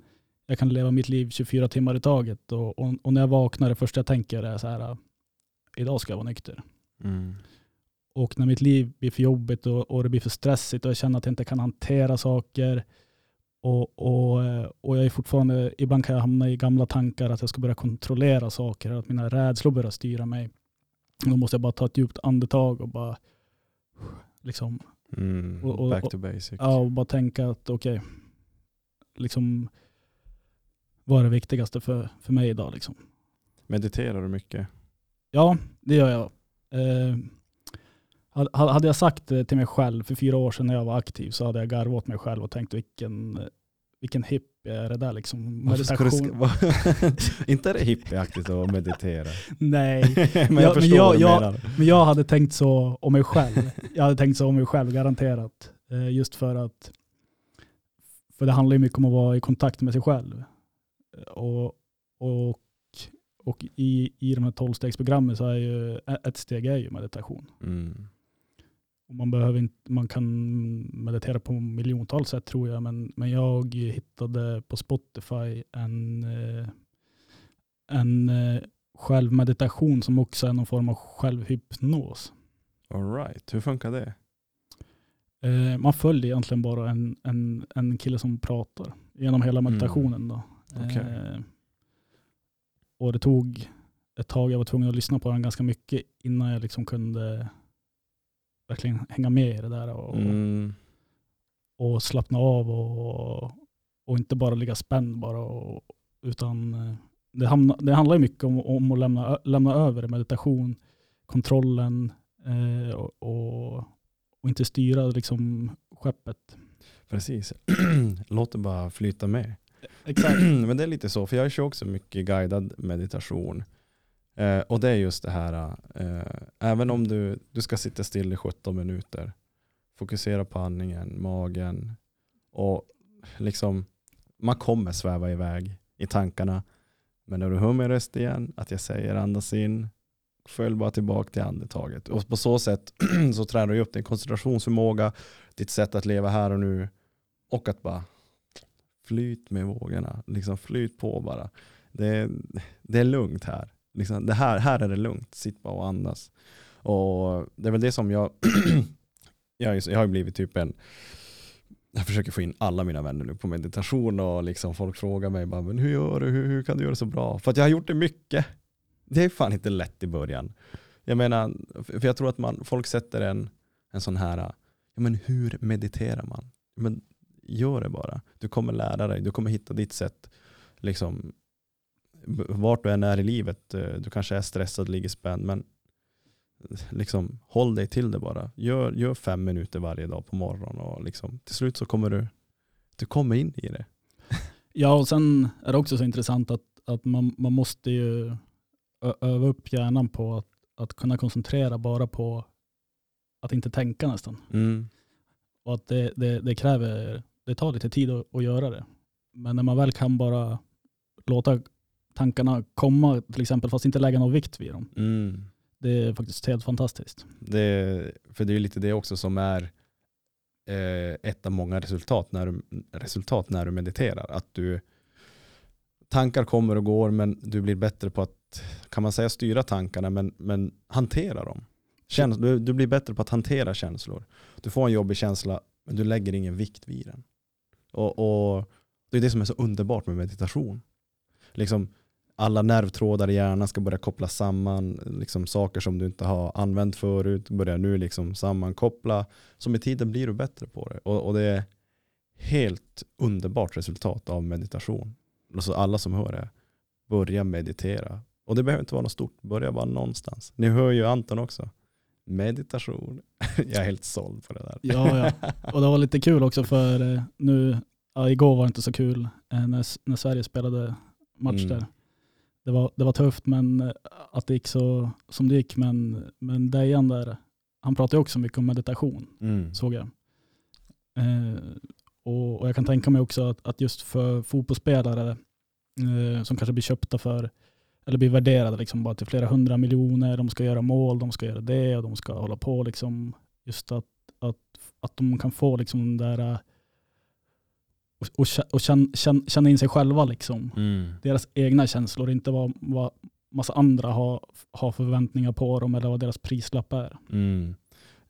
jag kan leva mitt liv 24 timmar i taget och, och, och när jag vaknar det första jag tänker är så här idag ska jag vara nykter. Mm. Och när mitt liv blir för jobbigt och, och det blir för stressigt och jag känner att jag inte kan hantera saker och, och, och jag är fortfarande, ibland kan jag hamna i gamla tankar att jag ska börja kontrollera saker, att mina rädslor börjar styra mig. Då måste jag bara ta ett djupt andetag och bara liksom, Mm. Och- och- Back to basic. ja, och bara tänka att okej, liksom vad är det viktigaste för, för mig idag liksom. Mediterar du mycket? Ja, det gör jag. Eh, hade- hade jag sagt det till mig själv för fyra år sedan när jag var aktiv så hade jag garvat åt mig själv och tänkt vilken, vilken hippie är det där liksom. Meditation. inte är det hippieaktigt att meditera? Nej, men Ja, jag men jag- vad jag- menar. men jag hade tänkt så om mig själv. Jag hade tänkt så om mig själv garanterat. Eh, just för att för det handlar ju mycket om att vara i kontakt med sig själv. Och, och, och i, i de här tolvstegsprogrammen så är ju ett steg är ju meditation. Mm. Och man, behöver inte, man kan meditera på miljontals sätt tror jag, men, men jag hittade på Spotify en, eh, en eh, självmeditation som också är någon form av självhypnos. All right. Hur funkar det? Eh, Man följer egentligen bara en, en, en kille som pratar genom hela Mm. meditationen. Då. Okej. Eh, Och det tog ett tag, jag var tvungen att lyssna på den ganska mycket innan jag liksom kunde verkligen hänga med i det där. Och, Mm. och slappna av och, och inte bara ligga spänd bara. Och, utan eh, det, hamna, det handlar ju mycket om, om att lämna, lämna över meditation, kontrollen eh, och, och, och inte styra liksom skeppet. Precis. Låt det bara flyta med. Exakt. Men det är lite så, för jag kör också mycket guidad meditation. Eh, och det är just det här, eh, även om du, du ska sitta still i 17 minuter, fokusera på andningen, magen och liksom, man kommer sväva iväg i tankarna. Men när du hör min röst igen, att jag säger andas in, följ bara tillbaka till andetaget. Och på så sätt så tränar du upp din koncentrationsförmåga, ditt sätt att leva här och nu och att bara flyt med vågorna. Liksom flyt på bara. Det det är lugnt här. Liksom, det här. Här är det lugnt. Sitt bara och andas. Och det är väl det som jag, jag, jag har ju blivit typ en, jag försöker få in alla mina vänner nu på meditation och liksom folk frågar mig bara, men hur gör du, hur, hur kan du göra det så bra? För att jag har gjort det mycket. Det är fan inte lätt i början. Jag menar, för jag tror att man, folk sätter en, en sån här, ja men hur mediterar man? Men gör det bara. Du kommer lära dig, du kommer hitta ditt sätt. Liksom, vart du än är i livet, eh, du kanske är stressad, ligger spänd, men liksom, håll dig till det bara. Gör, gör fem minuter varje dag på morgonen och liksom, till slut så kommer du, du kommer in i det. Ja, och sen är det också så intressant att, att man, man måste ju öva upp hjärnan på att, att kunna koncentrera bara på att inte tänka nästan. Mm. Och att det, det, det kräver, det tar lite tid att, att göra det. Men när man väl kan bara låta tankarna komma till exempel fast inte lägga någon vikt vid dem. Mm. Det är faktiskt helt fantastiskt. Det, för det är ju lite det också som är eh, ett av många resultat när, du, resultat när du mediterar. Att du, tankar kommer och går men du blir bättre på att, kan man säga styra tankarna men, men hantera dem. Käns, du, du blir bättre på att hantera känslor. Du får en jobbig känsla men du lägger ingen vikt vid den. Och, och det är det som är så underbart med meditation. Liksom, alla nervtrådar i hjärnan ska börja kopplas samman. Liksom saker som du inte har använt förut börjar nu liksom sammankoppla. Så med tiden blir du bättre på det. Och, och det är helt underbart resultat av meditation. Alltså alla som hör det, börja meditera. Och det behöver inte vara något stort, börja bara någonstans. Ni hör ju Anton också. Meditation. Jag är helt såld på det där. Ja, ja. Och det var lite kul också för eh, nu, ja, igår var det inte så kul eh, när, när Sverige spelade match Mm. där. Det var, det var tufft men eh, att det gick så som det gick. Men, men Dejan där, han pratade också mycket om meditation Mm. såg jag. Eh, och, och jag kan tänka mig också att, att just för fotbollsspelare eh, som kanske blir köpta för, eller blir värderade liksom bara till flera hundra miljoner, de ska göra mål, de ska göra det och de ska hålla på liksom, just att, att, att de kan få liksom den där eh, och, och, kä- och känna, känna, känna in sig själva liksom. Mm. Deras egna känslor, inte vad, vad massa andra har, har förväntningar på dem eller vad deras prislapp är. Mm.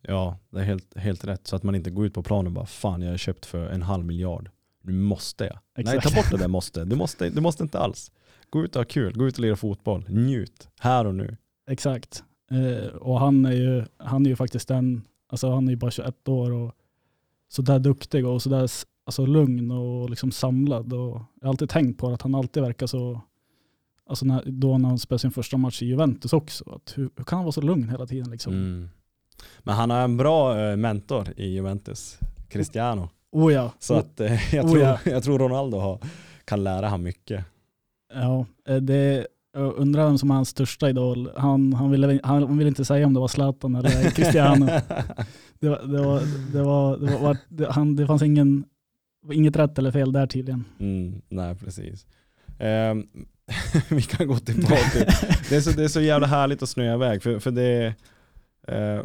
Ja, det är helt, helt rätt. Så att man inte går ut på planen och bara fan jag har köpt för en halv miljard. Nu måste jag. Nej, Exakt. ta bort det där måste. Du måste, du måste inte alls. Gå ut och ha kul, gå ut och lira fotboll. Njut, här och nu. Exakt. Eh, och han är, ju, han är ju faktiskt den, alltså han är ju bara 21 år och sådär duktig och sådär alltså lugn och liksom samlad. Och jag har alltid tänkt på att han alltid verkar så, alltså när, då när han spelade sin första match i Juventus också, att hur, hur kan han vara så lugn hela tiden liksom? Mm. Men han har en bra eh, mentor i Juventus, Cristiano. Oh ja. Så att, eh, jag, oh tror, ja. jag tror Ronaldo har, kan lära han mycket. Ja, eh, det, jag undrar vem som är hans största idol. Han, han, ville, han ville inte säga om det var Zlatan eller Cristiano. det, var, det, var, det, var, det, var, det, han, det fanns ingen, inget rätt eller fel där tydligen. Mm, nej, precis. Ehm, vi kan gå tillbaka till det är, så, det är så jävla härligt att snöa iväg för, för det, eh,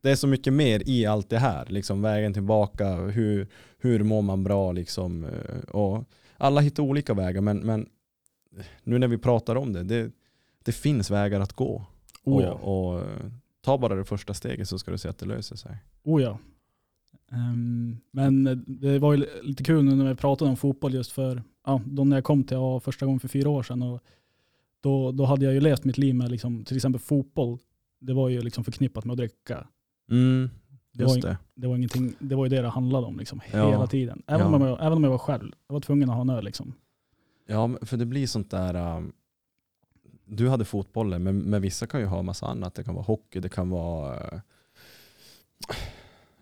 det är så mycket mer i allt det här. Liksom vägen tillbaka, hur, hur mår man bra liksom. eh, Och alla hittar olika vägar men, men nu när vi pratar om det, det, det finns vägar att gå. Oh ja. och, och ta bara det första steget så ska du se att det löser sig. Oh ja. Ehm, men det var ju lite kul nu när vi pratade om fotboll just för, ja, då när jag kom till AA första gången för fyra år sedan och då, då hade jag ju levt mitt liv med liksom, till exempel fotboll. Det var ju liksom förknippat med att dricka. Mm, Det var, det. det var, ingenting, det var ju det det handlade om liksom, Ja. hela tiden. Även, Ja. om jag, även om jag var själv. Jag var tvungen att ha en öl liksom. Ja, för det blir sånt där. um, du hade fotbollen, men, men vissa kan ju ha massa annat. Det kan vara hockey, det kan vara...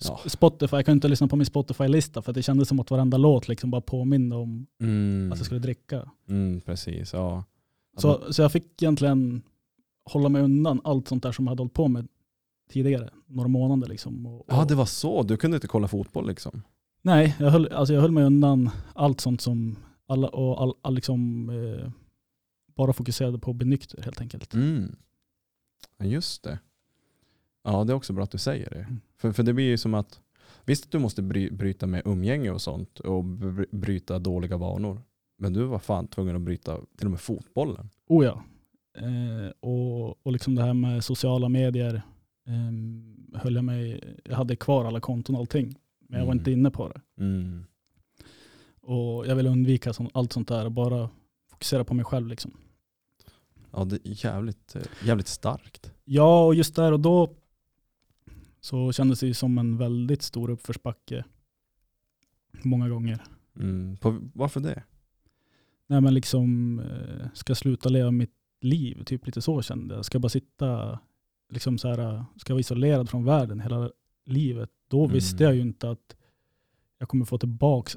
Ja. Sp- Spotify, jag kunde inte lyssna på min Spotify-lista för att det kändes som att varenda låt liksom bara påminde om Mm, att jag skulle dricka. mm, precis, ja. Så, så jag fick egentligen hålla mig undan allt sånt där som jag hade hållit på med tidigare, några månader liksom. Och, och, Ja, det var så. Du kunde inte kolla fotboll liksom? Nej, jag höll, alltså jag höll mig undan allt sånt som alla, och all, all liksom, eh, bara fokuserade på att bli nykter helt enkelt. Mm. Ja, just det. Ja, det är också bra att du säger det. Mm. För, för det blir ju som att, visst att du måste bry, bryta med umgänge och sånt och bry- bryta dåliga vanor. Men du var fan tvungen att bryta till och med fotbollen. Oh ja. Eh, och, och liksom det här med sociala medier eh, höll jag mig, jag hade kvar alla konton och allting. Men jag var Mm. inte inne på det. Mm. Och jag ville undvika sånt, allt sånt där och bara fokusera på mig själv. Liksom. Ja, det är jävligt, jävligt starkt. Ja, och just där och då så kändes det ju som en väldigt stor uppförsbacke. Många gånger. Mm. På, varför det? Nej men liksom, eh, ska sluta leva mitt liv? Typ lite så kände jag. Ska jag bara sitta, liksom så här, ska jag vara isolerad från världen hela livet? Då Mm. visste jag ju inte att jag kommer få tillbaks,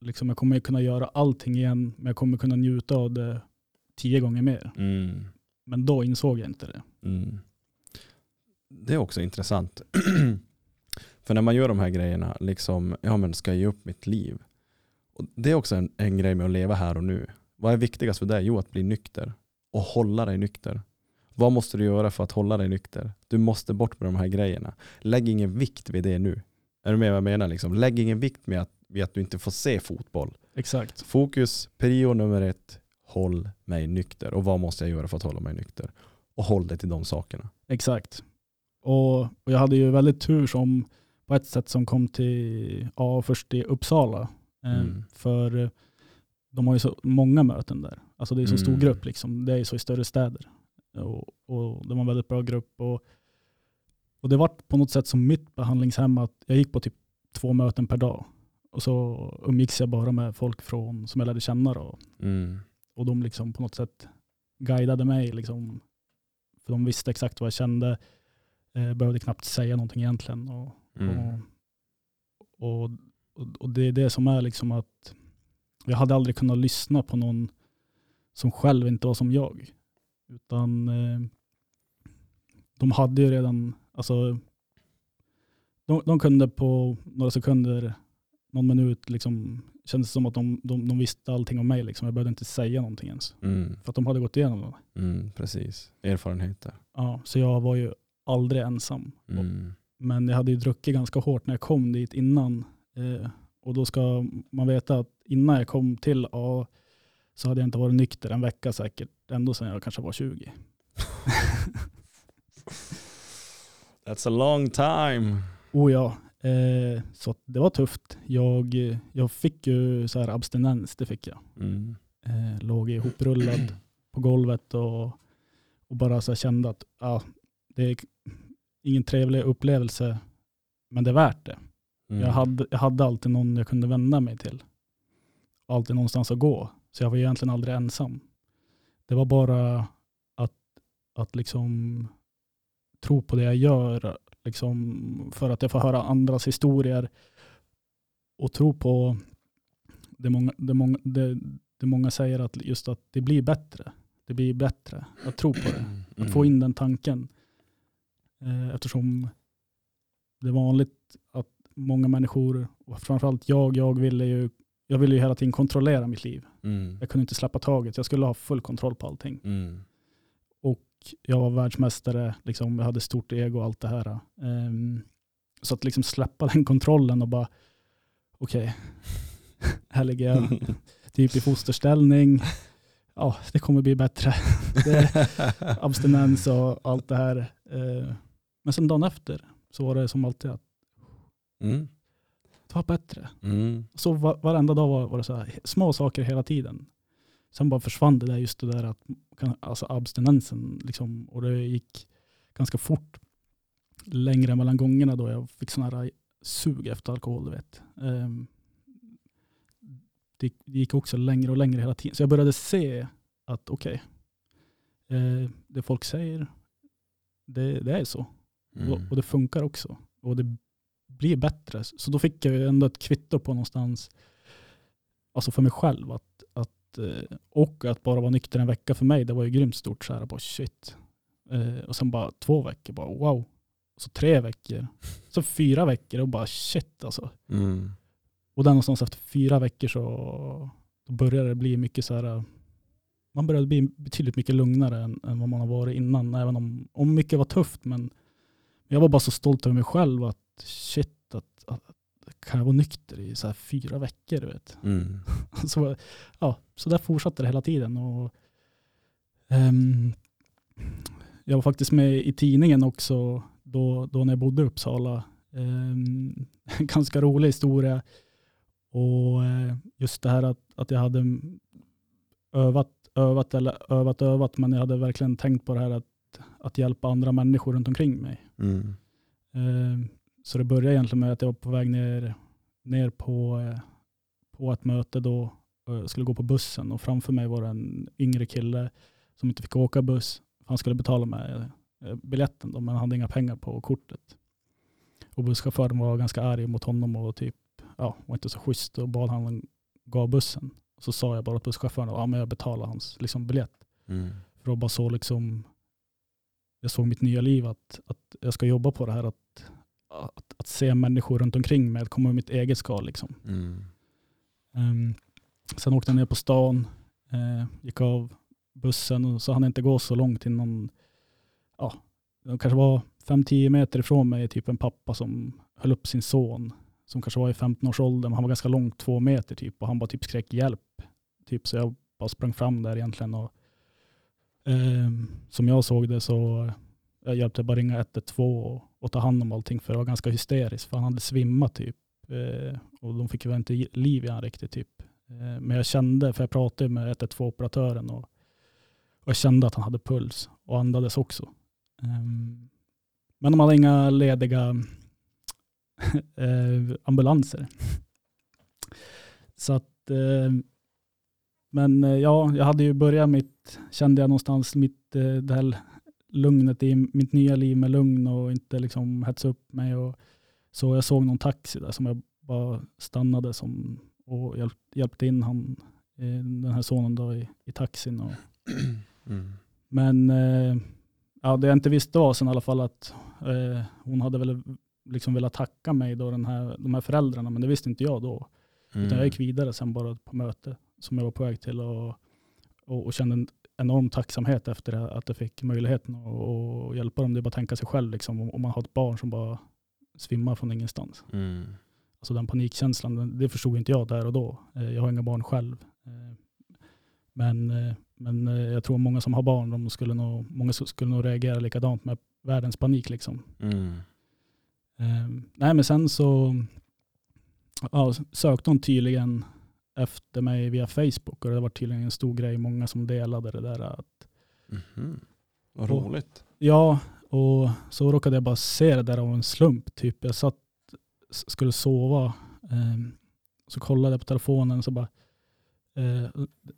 liksom jag kommer kunna göra allting igen, men jag kommer kunna njuta av det tio gånger mer. Mm. Men då insåg jag inte det. Mm. Det är också intressant. För när man gör de här grejerna, liksom, ja men ska jag ge upp mitt liv? Och det är också en, en grej med att leva här och nu. Vad är viktigast för dig? Jo, att bli nykter. Och hålla dig nykter. Vad måste du göra för att hålla dig nykter? Du måste bort med de här grejerna. Lägg ingen vikt vid det nu. Är du med vad jag menar? Liksom? Lägg ingen vikt med att, vid att du inte får se fotboll. Exakt. Fokus, prio nummer ett, håll mig nykter. Och vad måste jag göra för att hålla mig nykter? Och håll dig till de sakerna. Exakt. Och, och jag hade ju väldigt tur som på ett sätt som kom till ja, först i Uppsala. Eh, Mm. För de har ju så många möten där. Alltså det är så stor Mm. grupp liksom. Det är ju så i större städer. Och, och det var en väldigt bra grupp. Och, och det var på något sätt som mitt behandlingshem att jag gick på typ två möten per dag. Och så umgicks jag bara med folk från, som jag lärde känna. Då. Mm. Och de liksom på något sätt guidade mig. Liksom, för de visste exakt vad jag kände. Eh, behövde knappt säga någonting egentligen. Och, Mm. och, och, och det är det som är liksom att jag hade aldrig kunnat lyssna på någon som själv inte var som jag. Utan eh, de hade ju redan, alltså de, de kunde på några sekunder, någon minut, liksom, kändes det som att de, de, de visste allting om mig. Liksom. Jag behövde inte säga någonting ens. Mm. För att de hade gått igenom det. Mm. Precis, erfarenheter. Ja, så jag var ju aldrig ensam. Mm. Men jag hade ju druckit ganska hårt när jag kom dit innan. Eh, och då ska man veta att innan jag kom till A så hade jag inte varit nykter en vecka säkert. Ändå sedan jag kanske var 20. That's a long time. Oh ja, eh, så det var tufft. Jag, jag fick ju så här abstinens, det fick jag. Mm. Eh, låg ihoprullad på golvet och, och bara så kände att ja, det är ingen trevlig upplevelse, men det är värt det. Mm. Jag, hade, jag hade alltid någon jag kunde vända mig till. Alltid någonstans att gå. Så jag var egentligen aldrig ensam. Det var bara att, att liksom tro på det jag gör. Liksom för att jag får höra andras historier. Och tro på det många, det många, det, det många säger att just att det blir bättre. Det blir bättre. Att tro på det. Mm. Att få in den tanken. Eh, Eftersom det är vanligt att många människor, och framförallt jag, jag ville ju, jag ville ju hela tiden kontrollera mitt liv. Mm. Jag kunde inte släppa taget. Jag skulle ha full kontroll på allting. Mm. Jag var världsmästare, liksom, jag hade stort ego och allt det här. Ehm, så att liksom släppa den kontrollen och bara, okej, här ligger jag typ i fosterställning. Ja, det kommer bli bättre. Abstinens och allt det här. Eh, Men sen dagen efter så var det som alltid att Mm. det var bättre. Mm. Så var, varenda dag var, var det så här, små saker hela tiden. Sen bara försvann det där just det där att alltså abstinensen liksom, och det gick ganska fort längre mellan gångerna då jag fick sån här sug efter alkohol. Du vet. Ehm, det det gick också längre och längre hela tiden. Så jag började se att okej, eh, det folk säger, det, det är så. Och, Mm. och det funkar också. Och det blir bättre. Så då fick jag ändå ett kvitto på någonstans, alltså för mig själv, att, att, eh, och att bara vara nykter en vecka för mig, det var ju grymt stort. Så här, bara shit. Eh, Och sen bara två veckor, bara wow. Så tre veckor. Så fyra veckor och bara shit alltså. Mm. Och där någonstans efter fyra veckor så började det bli mycket så här, man började bli betydligt mycket lugnare än, än vad man har varit innan. Även om, om mycket var tufft. Men jag var bara så stolt över mig själv att shit, att, att, kan jag vara nykter i så här fyra veckor? Du vet. Mm. Så, ja, så där fortsatte det hela tiden. Och, ehm, jag var faktiskt med i tidningen också då, då när jag bodde i Uppsala En ganska rolig historia. Och eh, just det här att, att jag hade övat, övat eller övat, övat, men jag hade verkligen tänkt på det här att, att hjälpa andra människor runt omkring mig. Mm. Ehm, Så det började egentligen med att jag var på väg ner, ner på, eh, på ett möte då. Jag skulle gå på bussen och framför mig var det en yngre kille som inte fick åka buss. Han skulle betala med eh, biljetten då, men han hade inga pengar på kortet. Och busschauffören var ganska arg mot honom och typ, ja, var inte så schysst och bad han gav bussen. Så sa jag bara till busschauffören att ja, men jag betalar hans liksom, biljett. Mm. För då bara så liksom, jag såg mitt nya liv att, att jag ska jobba på det här att, att, att se människor runt omkring mig, att komma ur mitt eget skal liksom. Mm. Um, sen åkte jag ner på stan, eh, gick av bussen och så hann jag inte gå så långt innan, ja, det kanske var 5-10 meter ifrån mig, typ en pappa som höll upp sin son, som kanske var i 15-årsåldern, men han var ganska långt, två meter typ, och han bara typ skrek hjälp. Typ, så jag bara sprang fram där egentligen och Ehm, som jag såg det så eh, jag hjälpte bara ringa 112 och, och ta hand om allting för det var ganska hysteriskt för han hade svimmat typ eh, och de fick väl inte liv i han riktigt typ. Eh, men jag kände, för jag pratade med 112-operatören och, och jag kände att han hade puls och andades också. Ehm, men de hade inga lediga eh, ambulanser. Så att, eh, men eh, ja, jag hade ju börjat mitt, kände jag någonstans mitt, eh, det här lugnet i mitt nya liv med lugn och inte liksom hetsa upp mig. Och, så jag såg någon taxi där som jag bara stannade som, och hjälp, hjälpte in han, eh, den här sonen då i, i taxin. Och, Mm. men ja, det jag inte visste var sen i alla fall att eh, hon hade väl liksom velat tacka mig, då, den här, de här föräldrarna, men det visste inte jag då. Mm. Utan jag gick vidare sen bara på möte som jag var på väg till och, och, och kände en enorm tacksamhet efter att jag fick möjligheten att hjälpa dem. Det är bara att tänka sig själv liksom, om, man har ett barn som bara svimmar från ingenstans. Mm. Alltså den panikkänslan, det förstod inte jag där och då. Eh, Jag har inga barn själv. Eh, Men, eh, men jag tror många som har barn, de skulle nog, många skulle nog reagera likadant med världens panik. Liksom. Mm. Nej men sen så ja, sökte hon tydligen efter mig via Facebook och det var tydligen en stor grej, många som delade det där. Att, Mhm. Vad Och- roligt. ja, och så råkade jag bara se det där av en slump. Typ. Jag satt, skulle sova, eh, så kollade jag på telefonen så bara, eh,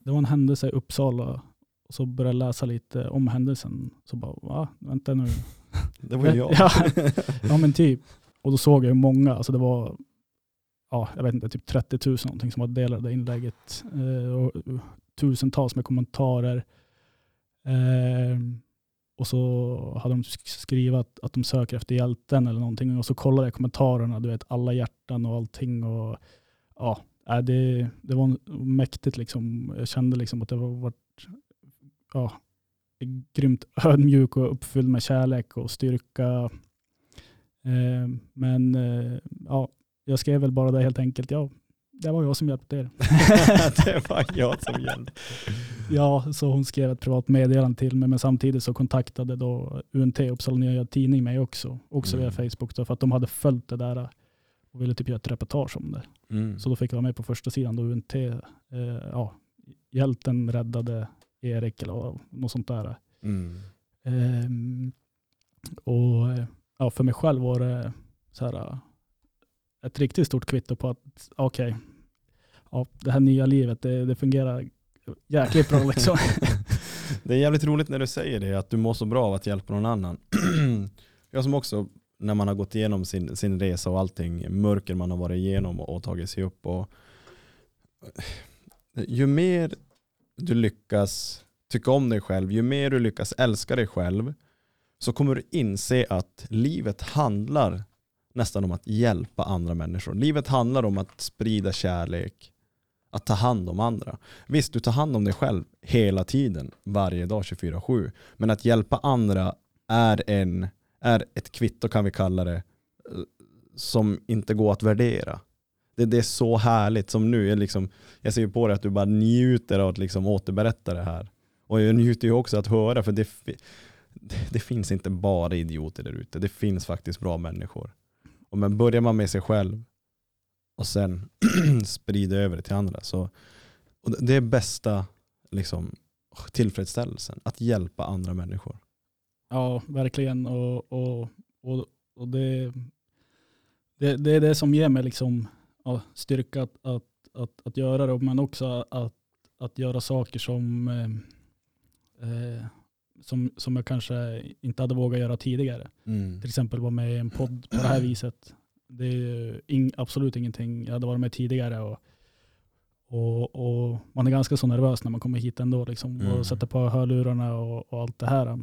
det var en händelse i Uppsala och så började jag läsa lite om händelsen. Så bara, va? Vänta nu. Det var ju jag. Ja. Ja men typ. Och då såg jag hur många, alltså det var, ja jag vet inte, typ 30 000 någonting som hade delat det inlägget. Eh, och eh, tusentals med kommentarer. Eh, och så hade de skrivit att, att de söker efter hjälten eller någonting. Och så kollade jag kommentarerna, du vet alla hjärtan och allting. Och, ja, eh, det, det var mäktigt liksom. Jag kände liksom att det var varit, ja, grymt ödmjuk och uppfylld med kärlek och styrka. Eh, men eh, ja, jag skrev väl bara det helt enkelt. Ja, det var jag som hjälpte er. det var jag som hjälpte. Ja, så hon skrev ett privat meddelande till mig, men samtidigt så kontaktade då UNT, Uppsala Nya Tidning, mig också, också via Mm. Facebook, då, för att de hade följt det där och ville typ göra ett reportage om det. Mm. Så då fick jag vara med på första sidan då UNT, eh, ja, hjälten räddade Erik eller något sånt där. Mm. Ehm, och eh, ja, för mig själv var det så här, eh, ett riktigt stort kvitto på att okej, ja, det här nya livet det, det fungerar jäkligt bra liksom. Det är jävligt roligt när du säger det, att du mår så bra av att hjälpa någon annan. jag som också, när man har gått igenom sin, sin resa och allting, mörker man har varit igenom och, och tagit sig upp. Och, eh, ju mer du lyckas tycka om dig själv, ju mer du lyckas älska dig själv, så kommer du inse att livet handlar nästan om att hjälpa andra människor. Livet handlar om att sprida kärlek, att ta hand om andra. Visst, du tar hand om dig själv hela tiden, varje dag 24-7. Men att hjälpa andra är, en, är ett kvitto kan vi kalla det, som inte går att värdera. Det, det är så härligt som nu. Jag, liksom, jag ser ju på dig att du bara njuter av att liksom återberätta det här. Och jag njuter ju också att höra, för det, det, det finns inte bara idioter där ute. Det finns faktiskt bra människor. Och men börjar man med sig själv och sen sprider över det till andra. Så, och det- är bästa liksom, tillfredsställelsen, att hjälpa andra människor. Ja, verkligen. Och, och, och, och det, det, det är det som ger mig liksom, ja, styrka att, att, att, att göra det, men också att, att göra saker som, eh, eh som, som jag kanske inte hade vågat göra tidigare. Mm. Till exempel vara med i en podd på det här viset. Det är ju ing, absolut ingenting. Jag hade varit med tidigare och, och, och man är ganska så nervös när man kommer hit ändå liksom, Mm. och sätter på hörlurarna och, och allt det här.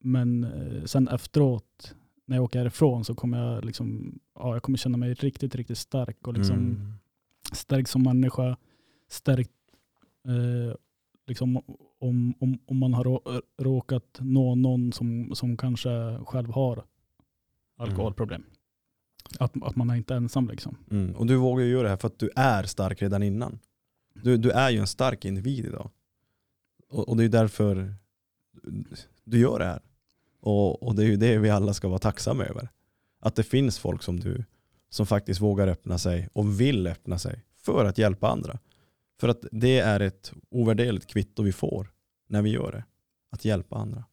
Men eh, sen efteråt när jag åker härifrån så kommer jag, liksom, ja, jag kommer känna mig riktigt, riktigt stark och liksom Mm. stärkt som människa. Stärkt eh, liksom, om, om, om man har rå- råkat nå någon som, som kanske själv har alkoholproblem. Att, att man är inte ensam liksom. Mm. Och du vågar ju göra det här för att du är stark redan innan. Du, du är ju en stark individ idag. Och, och det är därför du gör det här. Och, och det är ju det vi alla ska vara tacksamma över. Att det finns folk som du som faktiskt vågar öppna sig och vill öppna sig för att hjälpa andra. För att det är ett ovärderligt kvitto vi får när vi gör det. Att hjälpa andra.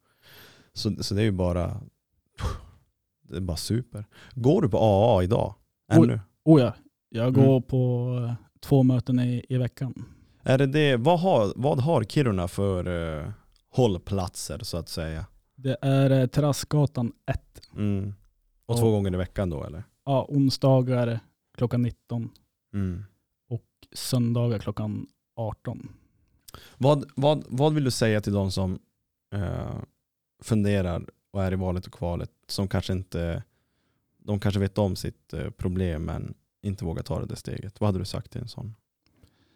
Så, så det är ju bara det är bara super. Går du på AA idag? Ännu? Oh ja, jag går Mm. på eh, två möten i, i veckan. Är det det, vad, har, vad har Kiruna för uh, hållplatser så att säga? Det är eh, Terrassgatan 1. Mm. Och Ja. två gånger i veckan då eller? Ja, onsdagar klockan 19 Mm. Söndagar klockan 18. Vad, vad, vad vill du säga till de som eh, funderar och är i valet och kvalet som kanske inte de kanske vet om sitt eh, problem men inte vågar ta det där steget. Vad hade du sagt till en sån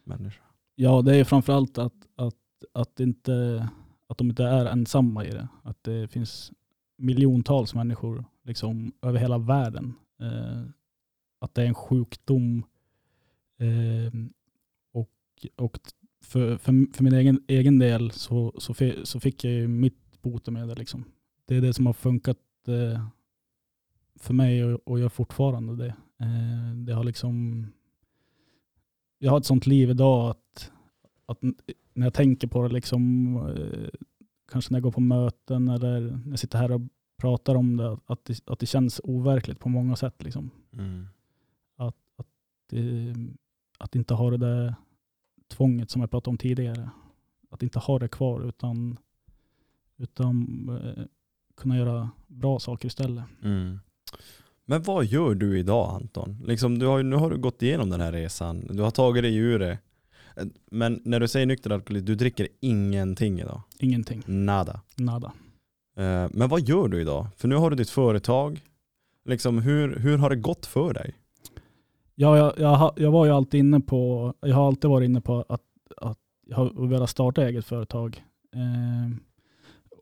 människa? Ja, det är framförallt att, att, att, inte, att de inte är ensamma i det. Att det finns miljontals människor liksom, över hela världen. Eh, att det är en sjukdom. Eh, och och för, för, för min egen, egen del så, så, så fick jag ju mitt botemedel. Liksom. Det är det som har funkat eh, för mig och, och gör fortfarande det. Eh, det har liksom jag har ett sånt liv idag att, att när jag tänker på det, liksom, eh, kanske när jag går på möten eller när jag sitter här och pratar om det, att det, att det känns overkligt på många sätt. Liksom. Mm. Det, att inte ha det där tvånget som jag pratade om tidigare. Att inte ha det kvar utan, utan eh, kunna göra bra saker istället. Mm. Men vad gör du idag Anton? Liksom, du har, nu har du gått igenom den här resan, du har tagit dig ur det. Men när du säger nykter alkoholist, du dricker ingenting idag? Ingenting, Nada. nada. Eh, Men vad gör du idag? För nu har du ditt företag. Liksom, hur, hur har det gått för dig? Ja, jag, jag, jag var ju alltid inne på, jag har alltid varit inne på att, att jag har velat starta eget företag. Eh,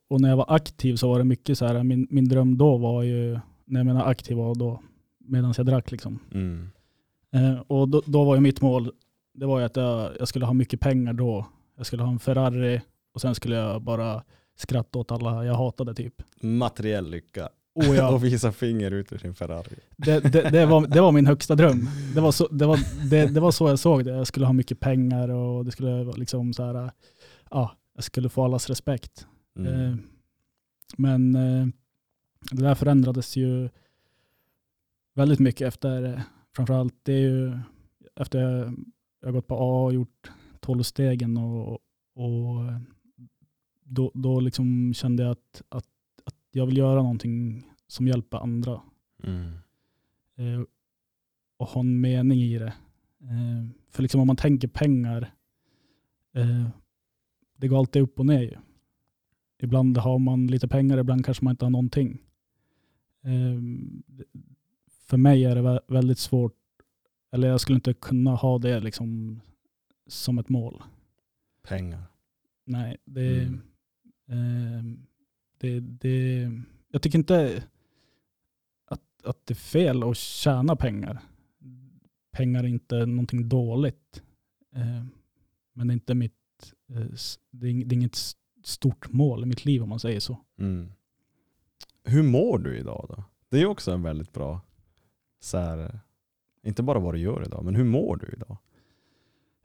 och när jag var aktiv så var det mycket så här, min, min dröm då var ju, när jag menar aktiv var då, medan jag drack liksom. Mm. Eh, och då, då var ju mitt mål, det var ju att jag, jag skulle ha mycket pengar då. Jag skulle ha en Ferrari och sen skulle jag bara skratta åt alla jag hatade typ. Materiell lycka. Och jag, Och visa finger ut ur sin Ferrari. det, det, det, var, det var min högsta dröm. Det var, så, det, var, det, det var så jag såg det. Jag skulle ha mycket pengar och det skulle vara liksom så här, ja, jag skulle få allas respekt. Mm. Eh, men eh, det där förändrades ju väldigt mycket efter, eh, framförallt det är ju efter jag, jag gått på AA och gjort 12 stegen och, och då, då liksom kände jag att, att jag vill göra någonting som hjälper andra Mm. eh, och ha en mening i det. Eh, för liksom om man tänker pengar, eh, det går alltid upp och ner ju. Ibland har man lite pengar, ibland kanske man inte har någonting. För mig är det vä- väldigt svårt, eller jag skulle inte kunna ha det liksom som ett mål. Pengar. Nej, det, Mm. Eh, det, det, jag tycker inte att, att det är fel att tjäna pengar. Pengar är inte någonting dåligt. Eh, men det är inte mitt, eh, det är, det är inget stort mål i mitt liv om man säger så. Mm. Hur mår du idag då? Det är också en väldigt bra Så här, inte bara vad du gör idag, men hur mår du idag?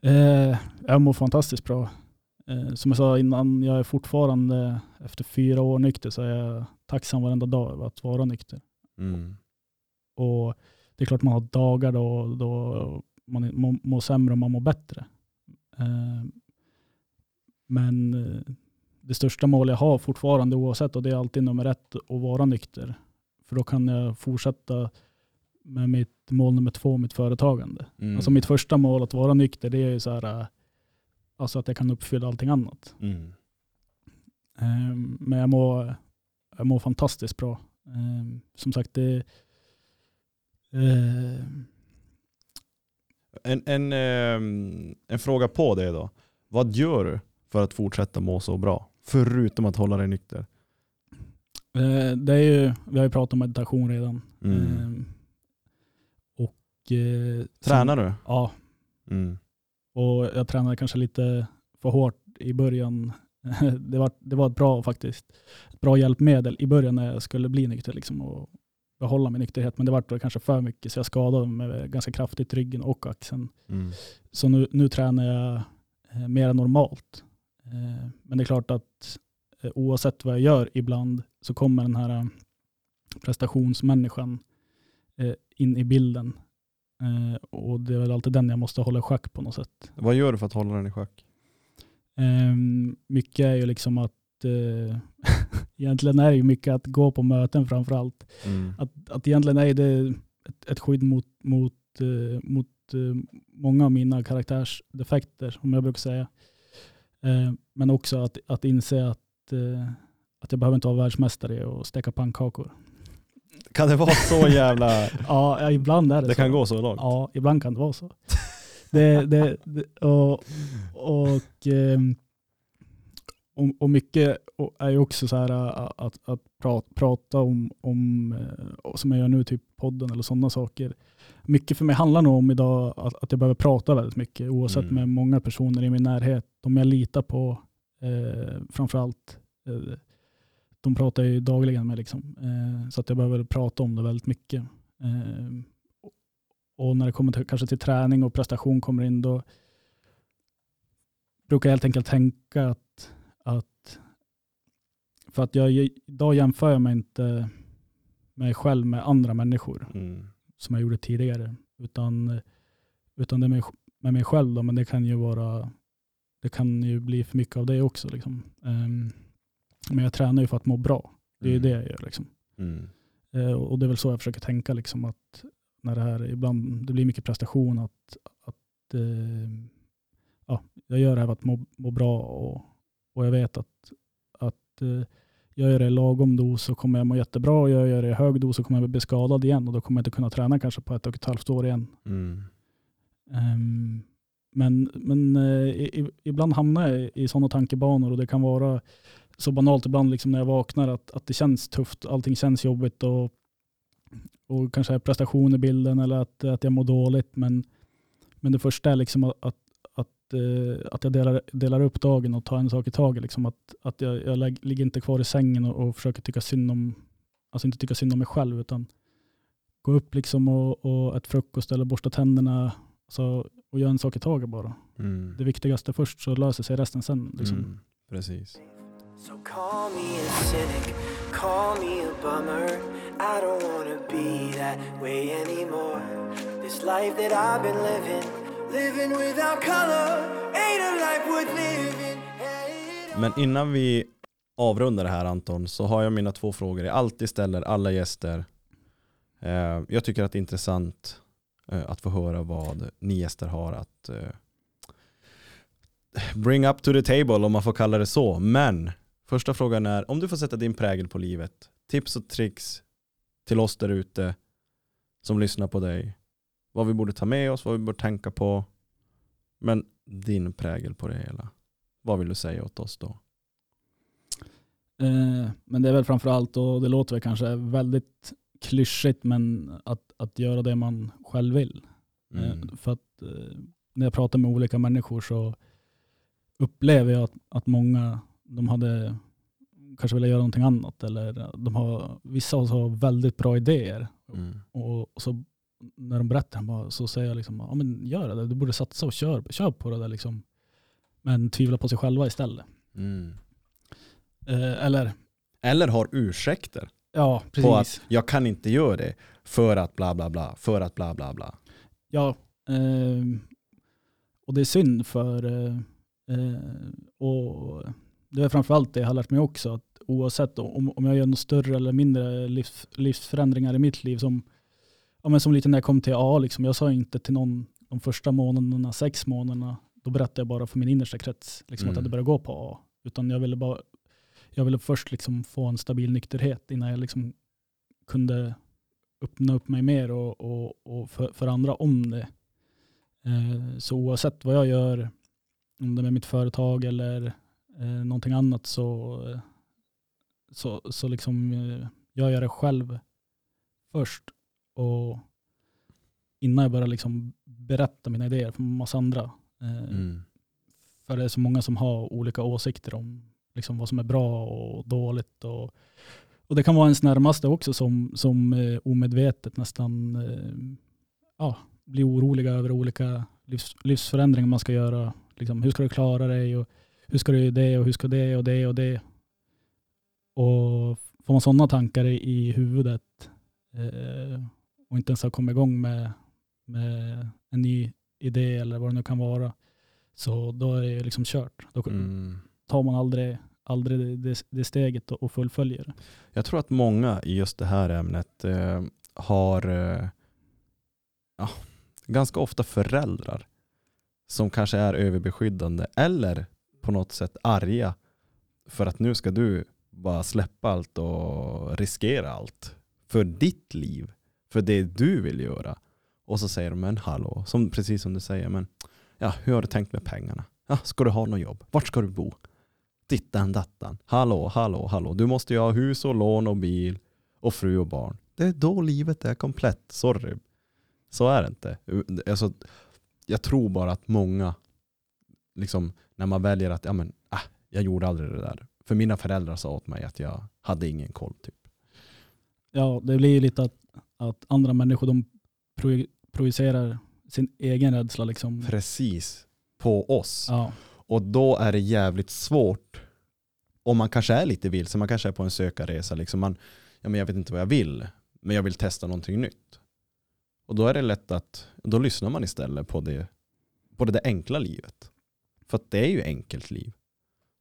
Eh, jag mår fantastiskt bra. Eh, som jag sa innan, jag är fortfarande efter fyra år nykter så är jag tacksam varenda dag över att vara nykter. Mm. Och det är klart man har dagar då, då man må- mår sämre och man mår bättre. Eh, men eh, det största mål jag har fortfarande oavsett och det är alltid nummer ett att vara nykter. För då kan jag fortsätta med mitt mål nummer två, mitt företagande. Mm. Alltså mitt första mål att vara nykter det är ju så här, eh, alltså att jag kan uppfylla allting annat. Mm. Eh, Men jag mår, jag mår fantastiskt bra. Eh, Som sagt, det eh, En, en, ehm, en fråga på det då. Vad gör du för att fortsätta må så bra? Förutom att hålla dig nykter. eh, det är ju, vi har ju pratat om meditation redan. Mm. Och, eh, Tränar sen- du? Ja, Mm. Och jag tränade kanske lite för hårt i början. Det var, det var ett bra faktiskt, ett bra hjälpmedel i början när jag skulle bli nykter liksom, och behålla min nykterhet. Men det var kanske för mycket så jag skadade mig ganska kraftigt ryggen och axeln. Mm. Så nu, nu tränar jag eh, mer än normalt. Eh, men det är klart att eh, oavsett vad jag gör ibland så kommer den här prestationsmänniskan in i bilden. Eh, och det är väl alltid den jag måste hålla i schack på något sätt. Vad gör du för att hålla den i schack? Eh, mycket är ju liksom att eh, egentligen är det ju mycket att gå på möten framför allt. Mm. Att, att egentligen är det ett, ett skydd mot, mot, eh, mot eh, många av mina karaktärsdefekter, som jag brukar säga. Eh, men också att, att inse att, att jag behöver inte vara världsmästare att steka pannkakor. Kan det vara så jävla... Ja, ibland är det, det så. kan gå så långt? Ja, ibland kan det vara så. Det, det, det, och, och, ehm, och, och mycket är ju också så här äh, att, att prata, prata om, om, eh, som jag gör nu, typ podden eller sådana saker. Mycket för mig handlar nog om idag att, att jag behöver prata väldigt mycket, oavsett Mm. med många personer i min närhet. De jag litar på, eh, framförallt, eh, de pratar jag ju dagligen med. Liksom. Eh, så att jag behöver prata om det väldigt mycket. Eh, och när det kommer till, kanske till träning och prestation kommer in, då brukar jag helt enkelt tänka att, att för att jag, idag jämför jag mig inte mig själv med andra människor Mm. som jag gjorde tidigare, utan, utan det är med, med mig själv. Då, men det kan ju vara, det kan ju bli för mycket av det också. Liksom. Ehm, men jag tränar ju för att må bra. Det är Mm. det jag gör. Liksom. Mm. Eh, och det är väl så jag försöker tänka, liksom, att när det här ibland det blir mycket prestation, att, att eh, ja, jag gör det här för att må, må bra och, och jag vet att, att eh, jag gör det i lagom dos så kommer jag må jättebra och jag gör det i hög dos så kommer jag bli skadad igen och då kommer jag inte kunna träna kanske på ett och ett halvt år igen. Mm. Ehm, men men i, i- ibland hamnar jag i, i sådana tankebanor och det kan vara så banalt ibland liksom när jag vaknar att, att det känns tufft, allting känns jobbigt och, och kanske är prestation i bilden eller att, att jag mår dåligt. Men, men det första är liksom att, att, att, eh, att jag delar, delar upp dagen och tar en sak i taget. Liksom att, att jag, jag ligger inte kvar i sängen och, och försöker tycka synd om, alltså inte tycka synd om mig själv utan gå upp liksom och, och ett frukost eller borsta tänderna alltså, och göra en sak i taget bara. Mm. Det viktigaste först så löser sig resten sen. Liksom. Mm. Precis. So call me a cynic, call me a bummer. I don't wanna be that way anymore. This life that I've been living, living without color, ain't a life worth living. Men innan vi avrundar det här Anton så har jag mina två frågor jag alltid ställer alla gäster. Eh, jag tycker att det är intressant eh, att få höra vad ni gäster har att eh, bring up to the table om man får kalla det så. Men första frågan är om du får sätta din prägel på livet. Tips och tricks till oss där ute som lyssnar på dig. Vad vi borde ta med oss, vad vi borde tänka på. Men din prägel på det hela. Vad vill du säga åt oss då? Eh, men det är väl framför allt, och det låter väl kanske väldigt klyschigt, men att, att göra det man själv vill. Mm. Eh, För att eh, när jag pratar med olika människor så upplever jag att, att många, de hade kanske velat göra någonting annat. Eller de har, vissa har väldigt bra idéer Mm. och, och så när de berättar så säger jag liksom, ja men gör det, du borde satsa och kör, kör på det där liksom. Men tvivla på sig själva istället. Mm. Eh, eller, Eller har ursäkter ja på precis. att jag kan inte göra det för att bla bla bla, för att bla bla bla. Ja, ehm, och det är synd för, eh, eh, och det är framförallt det jag har lärt mig också, att oavsett om, om jag gör något större eller mindre livs, livsförändringar i mitt liv, som, ja, men som lite när jag kom till AA, liksom, jag sa inte till någon de första månaderna, sex månaderna, då berättade jag bara för min innersta krets liksom, att jag Mm. hade börjat gå på AA. Utan jag ville, bara, jag ville först liksom få en stabil nykterhet innan jag liksom kunde öppna upp mig mer och, och, och för, för andra om det. Eh, så oavsett vad jag gör, om det är med mitt företag eller eh, någonting annat så, eh, så, så liksom eh, jag gör det själv först och innan jag börjar liksom berätta mina idéer för massa andra. Eh, Mm. För det är så många som har olika åsikter om liksom vad som är bra och dåligt. Och, och det kan vara ens närmaste också som, som eh, omedvetet nästan eh, ja, blir oroliga över olika livs, livsförändringar man ska göra. Liksom, hur ska du klara dig? Och hur ska du göra det? Och hur ska det och det och det? Och får man sådana tankar i, huvudet eh, och inte ens har kommit igång med, med en ny idé eller vad det nu kan vara, så då är det liksom kört. Då Mm. tar man aldrig, aldrig det, det steget och fullföljer. Jag tror att många i just det här ämnet eh, har eh, ja, ganska ofta föräldrar som kanske är överbeskyddande eller på något sätt arga för att nu ska du bara släppa allt och riskera allt för ditt liv, för det du vill göra. Och så säger de, men hallå, som, precis som du säger, men ja, hur har du tänkt med pengarna? Ja, ska du ha något jobb? Vart ska du bo? Dittan dattan. Hallå, hallå, hallå. Du måste ju ha hus och lån och bil och fru och barn. Det är då livet är komplett. Sorry. Så är det inte. Alltså, jag tror bara att många, liksom, när man väljer att ja, men, ah, jag gjorde aldrig det där. För mina föräldrar sa åt mig att jag hade ingen koll. Typ. Ja, det blir ju lite att, att andra människor de proje- projicerar sin egen rädsla. Liksom. Precis. På oss. Ja, Och då är det jävligt svårt. Om man kanske är lite vilsen, man kanske är på en sökarresa. Liksom man, ja, men jag vet inte vad jag vill, men jag vill testa någonting nytt. Och då är det lätt att, då lyssnar man istället på det, på det där enkla livet. För att det är ju enkelt liv.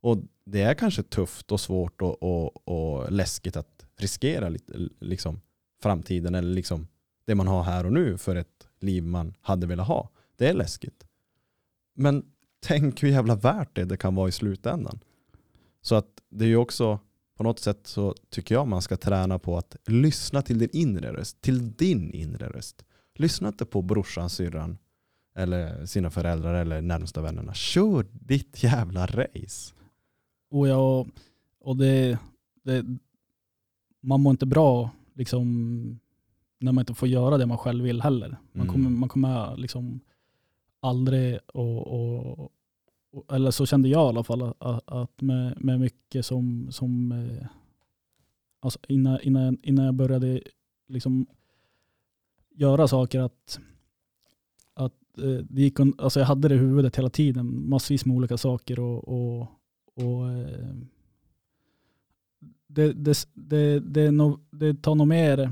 Och det är kanske tufft och svårt och, och, och läskigt att riskera lite, liksom, framtiden eller liksom det man har här och nu för ett liv man hade velat ha. Det är läskigt. Men tänk hur jävla värt det det kan vara i slutändan. Så att det är ju också, på något sätt så tycker jag man ska träna på att lyssna till din inre röst, till din inre röst. Lyssna inte på brorsan, syrran eller sina föräldrar eller närmsta vännerna. Kör ditt jävla race. och, jag, och det, det, man mår inte bra liksom, när man inte får göra det man själv vill heller. Man Mm. kommer, man kommer liksom aldrig och, och, och eller så kände jag i alla fall att, att med, med mycket som, som eh, alltså innan, innan, innan jag började liksom göra saker att, det gick, alltså jag hade det i huvudet hela tiden, massvis med olika saker och, och, och eh, det, det, det, det, det tar nog mer,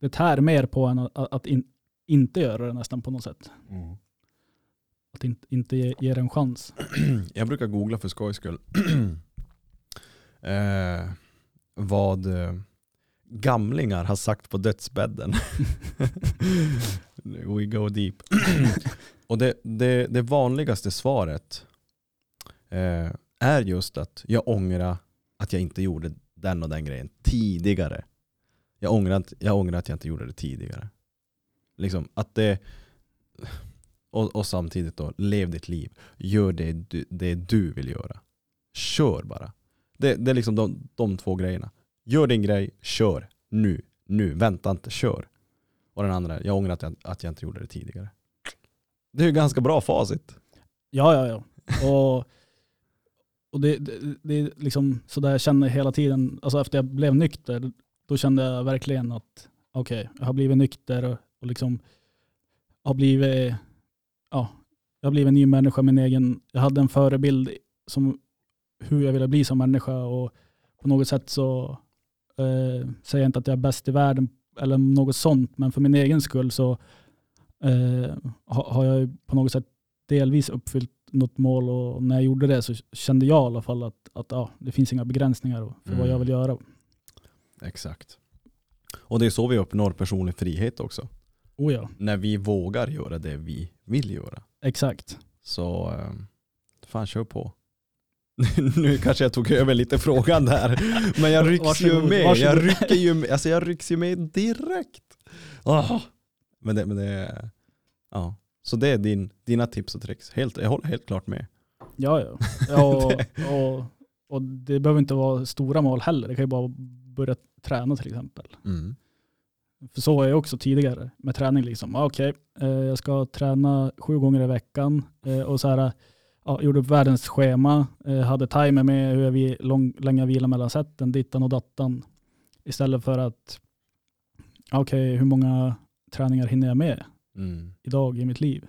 det tär mer på en att, att in, inte göra det nästan på något sätt. Att inte, inte ge, ge det en chans. Jag brukar googla för skojs skull. eh, vad eh, gamlingar har sagt på dödsbädden. We go deep. Och det, det, det vanligaste svaret eh, är just att jag ångrar att jag inte gjorde den och den grejen tidigare. Jag ångrar, att, jag ångrar att jag inte gjorde det tidigare. Liksom att det, och, och samtidigt då, lev ditt liv. Gör det du, det du vill göra. Kör bara. Det, det är liksom de, de två grejerna. Gör din grej, kör. Nu, nu, vänta inte, kör. Och den andra, jag ångrar att jag, att jag inte gjorde det tidigare. Det är ju ganska bra facit. Ja, ja, ja. Och, och det, det, det är liksom sådär jag känner hela tiden, alltså efter jag blev nykter, då kände jag verkligen att okej, jag har blivit nykter och, och och liksom har blivit, ja, jag har blivit en ny människa, min egen, jag hade en förebild som hur jag ville bli som människa och på något sätt så eh, säger jag inte att jag är bäst i världen eller något sånt, men för min egen skull så eh, ha- har jag på något sätt delvis uppfyllt något mål och när jag gjorde det så kände jag i alla fall att, att ja, det finns inga begränsningar för vad Mm. jag vill göra. Exakt. Och det är så vi uppnår personlig frihet också. Oh ja, När vi vågar göra det vi vill göra. exakt. Så eh, fan kör på. nu kanske jag tog över lite frågan där. Men jag rycks ju Varsågod, med. Jag rycker ju med. Alltså jag rycks ju med direkt. Ah. Men det, men det ja. Så det är din, dina tips och tricks. Helt, jag håller helt klart med. Ja, ja. ja och, och, och det behöver inte vara stora mål heller. Det kan ju bara börja träna till exempel. Mm. För så var jag också tidigare med träning. Liksom. Ah, Okej, eh, jag ska träna sju gånger i veckan eh, och så här, ja, gjorde upp världens schema, eh, hade timer med hur vi, lång, länge jag vilar mellan sätten, dittan och dattan. Istället för att, okej, hur många träningar hinner jag med Mm. idag i mitt liv?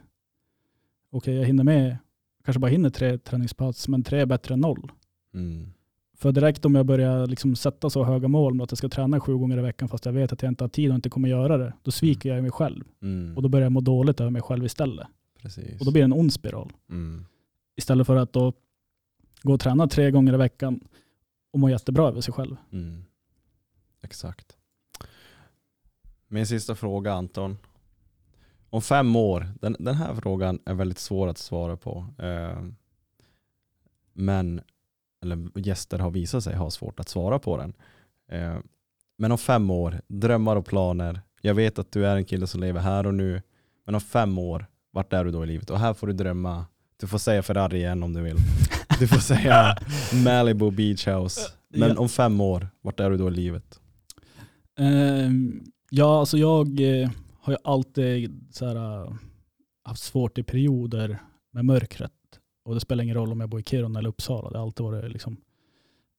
Okej, jag hinner med, kanske bara hinner tre träningspass, men tre är bättre än noll. Mm. För direkt om jag börjar liksom sätta så höga mål med att jag ska träna sju gånger i veckan fast jag vet att jag inte har tid och inte kommer göra det, då sviker jag mig själv. Mm. Och då börjar jag må dåligt över mig själv istället. Precis. Och då blir det en ond spiral. mm. Istället för att då gå och träna tre gånger i veckan och må jättebra över sig själv. Mm. Exakt. Min sista fråga Anton. Om fem år, den, den här frågan är väldigt svår att svara på. Eh, men, eller gäster har visat sig ha svårt att svara på den. Eh, men om fem år, drömmar och planer. Jag vet att du är en kille som lever här och nu. Men om fem år, vart är du då i livet? Och här får du drömma. Du får säga Ferrari igen om du vill. Du får säga Malibu Beach House. Men Ja. om fem år, vart är du då i livet? Ehm, ja, alltså jag eh, har ju alltid så här, eh, haft svårt i perioder med mörkret. Och det spelar ingen roll om jag bor i Kiruna eller Uppsala. Det har alltid varit liksom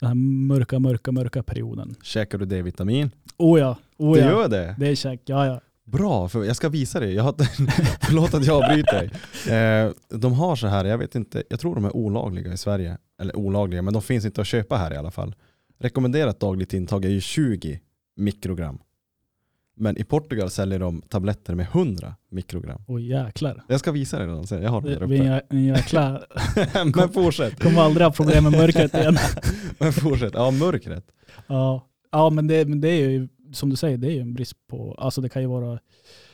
den här mörka, mörka, mörka perioden. Käkar du D-vitamin? Oh ja, oh du ja. gör det? Det är check, ja ja. Bra, för jag ska visa dig. Jag har, förlåt att jag avbryter dig. Eh, de har så här, jag vet inte, jag tror de är olagliga i Sverige. Eller olagliga, men de finns inte att köpa här i alla fall. Rekommenderat dagligt intag är ju 20 mikrogram. Men i Portugal säljer de tabletter med 100 mikrogram. Oj jäklar. Jag ska visa dig den sen, jag har den Det där uppe. en jäkla, Men fortsätt. kommer aldrig ha problem med mörkret igen. Men fortsätt. Ja, mörkret. Ja, ja men, det, men det är ju som du säger, det är ju en brist på, alltså det kan ju vara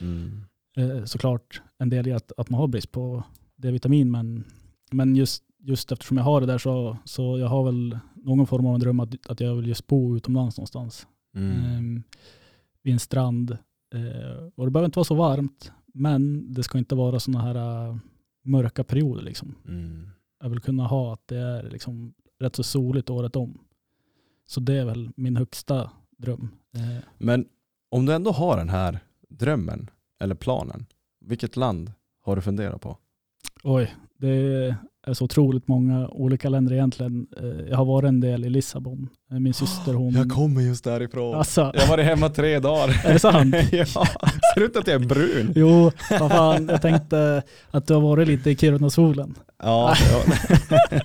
Mm. eh, såklart en del i att, att man har brist på D-vitamin men, men just, just eftersom jag har det där så, så jag har väl någon form av en dröm att, att jag vill just bo utomlands någonstans. Mm. Ehm, vid en strand. Eh, och det behöver inte vara så varmt men det ska inte vara sådana här eh, mörka perioder liksom. Mm. Jag vill kunna ha att det är liksom rätt så soligt året om. Så det är väl min högsta dröm. Eh, Men om du ändå har den här drömmen eller planen, vilket land har du funderat på? Oj, det är så otroligt många olika länder egentligen. Eh, Jag har varit en del i Lissabon. Eh, Min syster hon... Jag kommer just därifrån. Alltså, Jag har varit hemma tre dagar. är det sant? ja, ser ut att jag är brun? Jo, vad fan, jag tänkte att du har varit lite i Kiruna-solen. Ja, ja.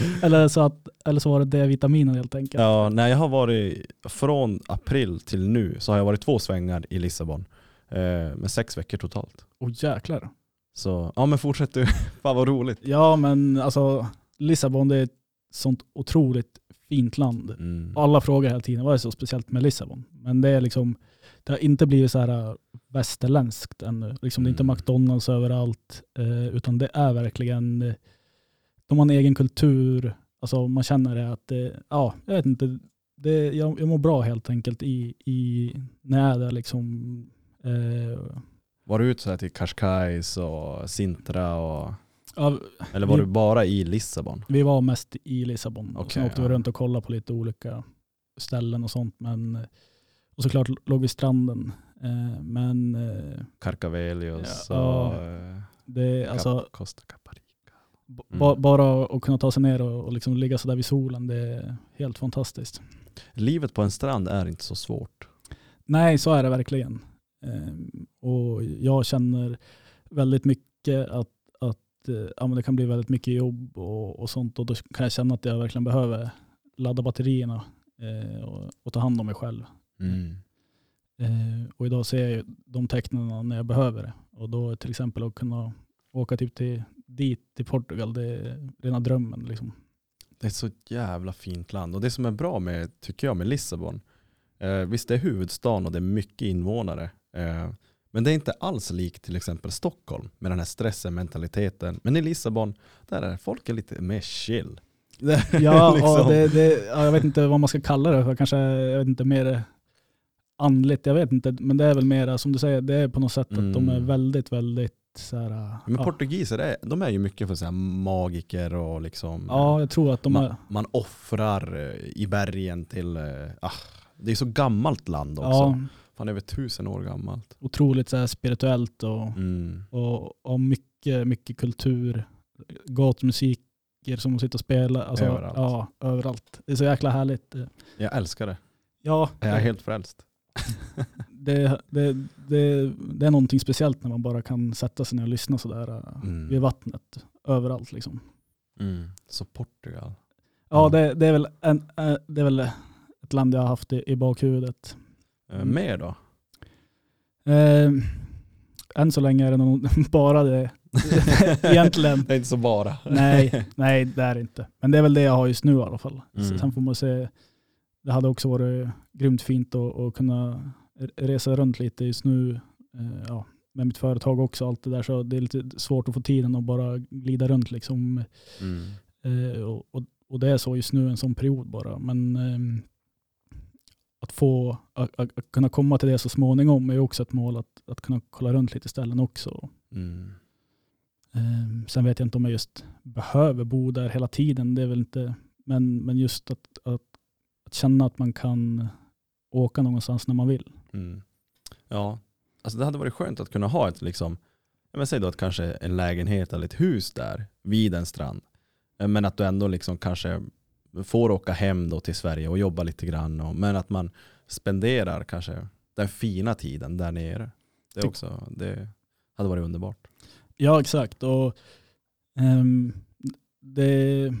Eller så, att, eller så var det D-vitaminen helt enkelt. ja, nej jag har varit, från april till nu så har jag varit två svängar i Lissabon. Eh, med sex veckor totalt. Åh jäklar. Så ja men fortsätt du, fan vad roligt. Ja men alltså Lissabon det är ett sånt otroligt fint land. Mm. Alla frågar hela tiden vad är så speciellt med Lissabon? Men det är liksom, det har inte blivit så här äh, västerländskt ännu. Liksom, Det är inte Mm. McDonalds överallt, eh, utan det är verkligen, de har en egen kultur. Alltså man känner det att, det, ja, jag vet inte, det, jag, jag mår bra helt enkelt i, i när jag är där liksom. Eh, Var du ute så här till Cascais och Sintra och, ja, eller var Vi- du bara i Lissabon? Vi var mest i Lissabon. och sen åkte vi ja. runt och kollade på lite olika ställen och sånt. Men, och såklart låg vi i stranden. Eh, men eh, Carcavellos Ja, och ja. eh, det, alltså, Costa Caparica. Mm. ba, bara att kunna ta sig ner och, och liksom ligga sådär vid solen, det är helt fantastiskt. Livet på en strand är inte så svårt. Nej, så är det verkligen. Ehm, och jag känner väldigt mycket att, att eh, ja, men det kan bli väldigt mycket jobb och, och sånt och då kan jag känna att jag verkligen behöver ladda batterierna eh, och, och ta hand om mig själv. Mm. Eh, och idag ser jag de tecknen när jag behöver det. Och då till exempel att kunna åka typ till, dit till Portugal, det är rena drömmen. Liksom. Det är ett så jävla fint land. Och det som är bra med, tycker jag, med Lissabon, eh, visst det är huvudstaden och det är mycket invånare. Eh, men det är inte alls likt till exempel Stockholm med den här stressen, mentaliteten. Men i Lissabon, där är folk är lite mer chill. Ja, Liksom. det, det, ja, jag vet inte vad man ska kalla det för. Kanske jag vet inte, mer andligt. Jag vet inte. Men det är väl mer som du säger, det är på något sätt att de är Mm. väldigt, väldigt så här, Men ja. portugiser, är, de är ju mycket för så magiker och liksom ja, jag tror att de man, är, man offrar eh, i bergen till, eh, ah, det är så gammalt land också. ja, Fan över tusen år gammalt. otroligt så spirituellt och, Mm. och, och mycket, mycket kultur. Gatumusiker som sitter och spelar. Alltså, Överallt. Ja, överallt. Det är så jäkla härligt. Jag älskar det. Ja, Jag är helt frälst. det, det, det, det är någonting speciellt när man bara kan sätta sig ner och lyssna sådär äh, Mm. vid vattnet. Överallt liksom. Mm. Så Portugal. Ja, Mm. det, det, är väl en, äh, det är väl ett land jag har haft i, i bakhuvudet. Eh, Mm. Mer då? Eh, än så länge är det nog bara det. Egentligen. Det är inte så bara. Nej, nej det är det inte. Men det är väl det jag har just nu i alla fall. Mm. Sen får man se. Det hade också varit grymt fint att, att kunna resa runt lite just nu. Eh, ja, med mitt företag också allt det där. Så det är lite svårt att få tiden att bara glida runt liksom. Mm. Eh, och, och, och det är så just nu en sån period bara. Men ehm, att få att, att, att kunna komma till det så småningom är också ett mål. Att, att kunna kolla runt lite ställen också. Mm. Ehm, sen vet jag inte om jag just behöver bo där hela tiden. Det är väl inte, men, men just att, att, att känna att man kan åka någonstans när man vill. Mm. Ja, alltså det hade varit skönt att kunna ha ett liksom, jag menar, säg då att kanske en lägenhet eller ett hus där vid en strand. Eh, Men att du ändå liksom kanske får åka hem då till Sverige och jobba lite grann. Och, men att man spenderar kanske den fina tiden där nere. Det, är också, det hade varit underbart. Ja, exakt. Och, ehm, det,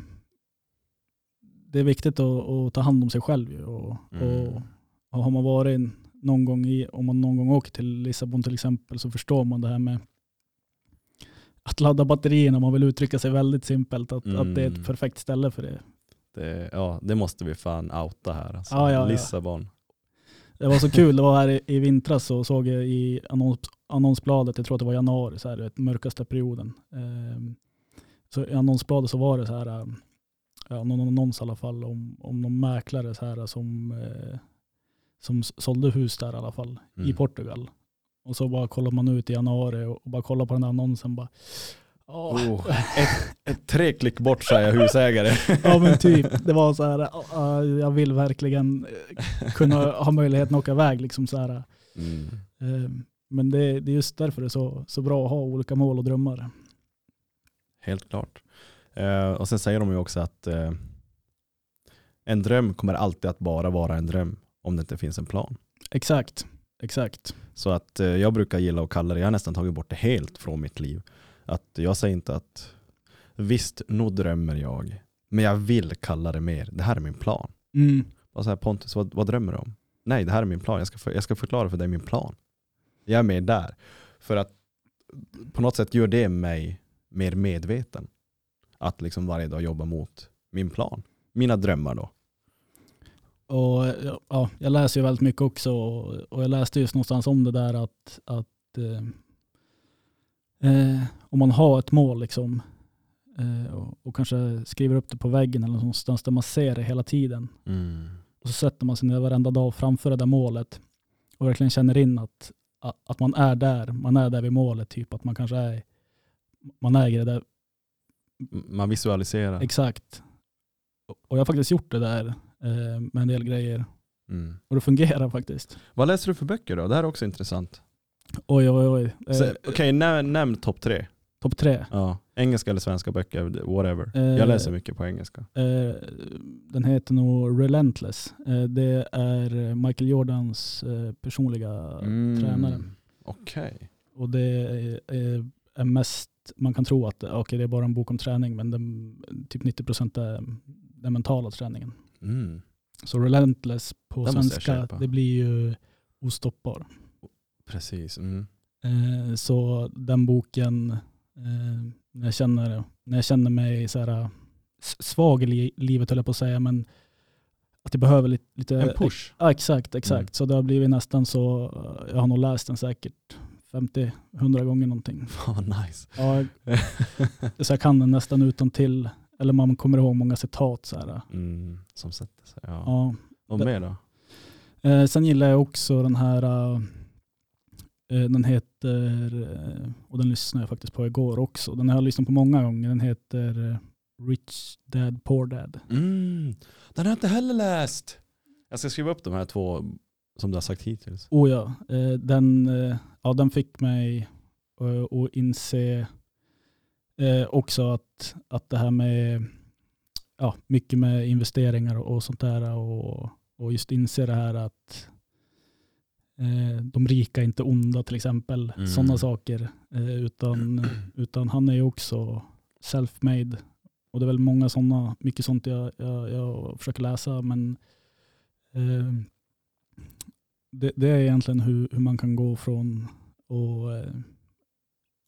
det är viktigt att, att ta hand om sig själv. Och, Mm. och, och har man varit någon gång i, om man någon gång åker till Lissabon till exempel så förstår man det här med att ladda batterierna. Man vill uttrycka sig väldigt simpelt. Att, att det är Mm. ett perfekt ställe för det. Det, ja, det måste vi fan outa här. Alltså. Ja, ja, ja. Lissabon. Det var så kul, det var här i, i vintras så såg jag i annons, annonsbladet, jag tror att det var januari, så här, vet, mörkaste perioden. Ehm, så i annonsbladet så var det så här, ja, någon annons i alla fall om, om någon mäklare så här, som, eh, som sålde hus där i alla fall, i Mm. Portugal. Och så bara kollar man ut i januari och, bara kollar på den här annonsen. Bara, åh. Oh, ett, ett tre klick bort jag husägare. Ja men typ, det var så här, ah, jag vill verkligen eh, kunna ha möjligheten att åka iväg. Liksom så här. Mm. Eh, Men det, det är just därför det är så, så bra att ha olika mål och drömmar. Helt klart. Eh, och sen säger de ju också att en dröm kommer alltid att bara vara en dröm om det inte finns en plan. Exakt, exakt. Så att eh, jag brukar gilla att kalla det, jag har nästan tagit bort det helt från mitt liv. Att jag säger inte att visst, nog drömmer jag, men jag vill kalla det mer, det här är min plan. Mm. Och så här, Pontus, vad, vad drömmer du om? Nej, det här är min plan, jag ska, för, jag ska förklara för dig min plan. Jag är med där. För att på något sätt gör det mig mer medveten. Att liksom varje dag jobba mot min plan. Mina drömmar då. Och ja, jag läser ju väldigt mycket också och, jag läste just någonstans om det där att, att eh, eh, om man har ett mål liksom eh, och, och kanske skriver upp det på väggen eller någonstans där man ser det hela tiden. Och så sätter man sig ner varenda dag framför det där målet och verkligen känner in att, att att man är där, man är där vid målet, typ att man kanske är, man äger det där. Man visualiserar. exakt. Och jag har faktiskt gjort det där eh, med en del grejer Mm. och det fungerar faktiskt. Vad läser du för böcker då? Det här är också intressant. Oj oj oj. Eh, Okej, nämn, nämn topp tre. Topp tre. Ja. Engelska eller svenska böcker, whatever. Eh, Jag läser mycket på engelska. Eh, den heter nog Relentless. Eh, det är Michael Jordans eh, personliga tränare. Mm. Okej. Och det är, är mest, man kan tro att okay, det är bara en bok om träning men den, typ 90% är den mentala träningen. Mm. Så Relentless på Den svenska, det blir ju ostoppbar. Precis. Mm. Eh, så den boken, eh, när, jag känner, när jag känner mig så här, s- svag i li- livet höll jag på att säga, men att jag behöver lite... lite En push. Ja, exakt, exakt. Mm. Så det har blivit nästan så, eh, jag har nog läst den säkert 50-100 gånger någonting. Fan vad nice. Ja, så jag kan den nästan utan till eller man kommer ihåg många citat. Så här. mm. Som sätter sig. Ja. Ja. Och mer då? Eh, sen gillar jag också den här, eh, den heter, eh, och den lyssnade jag faktiskt på igår också. Den har jag lyssnat på många gånger. Den heter eh, Rich Dad Poor Dad. Mm. Den har jag inte heller läst. Jag ska skriva upp de här två som du har sagt hittills. Oh ja, eh, den, eh, ja, den fick mig eh, att inse eh, också att, att det här med ja, mycket med investeringar och, och sånt där och, och just inse det här att eh, de rika är inte onda till exempel. Mm. Sådana saker. Eh, utan, utan han är ju också self-made. Och det är väl många sådana, mycket sånt jag, jag, jag försöker läsa men eh, det, det är egentligen hur, hur man kan gå från eh,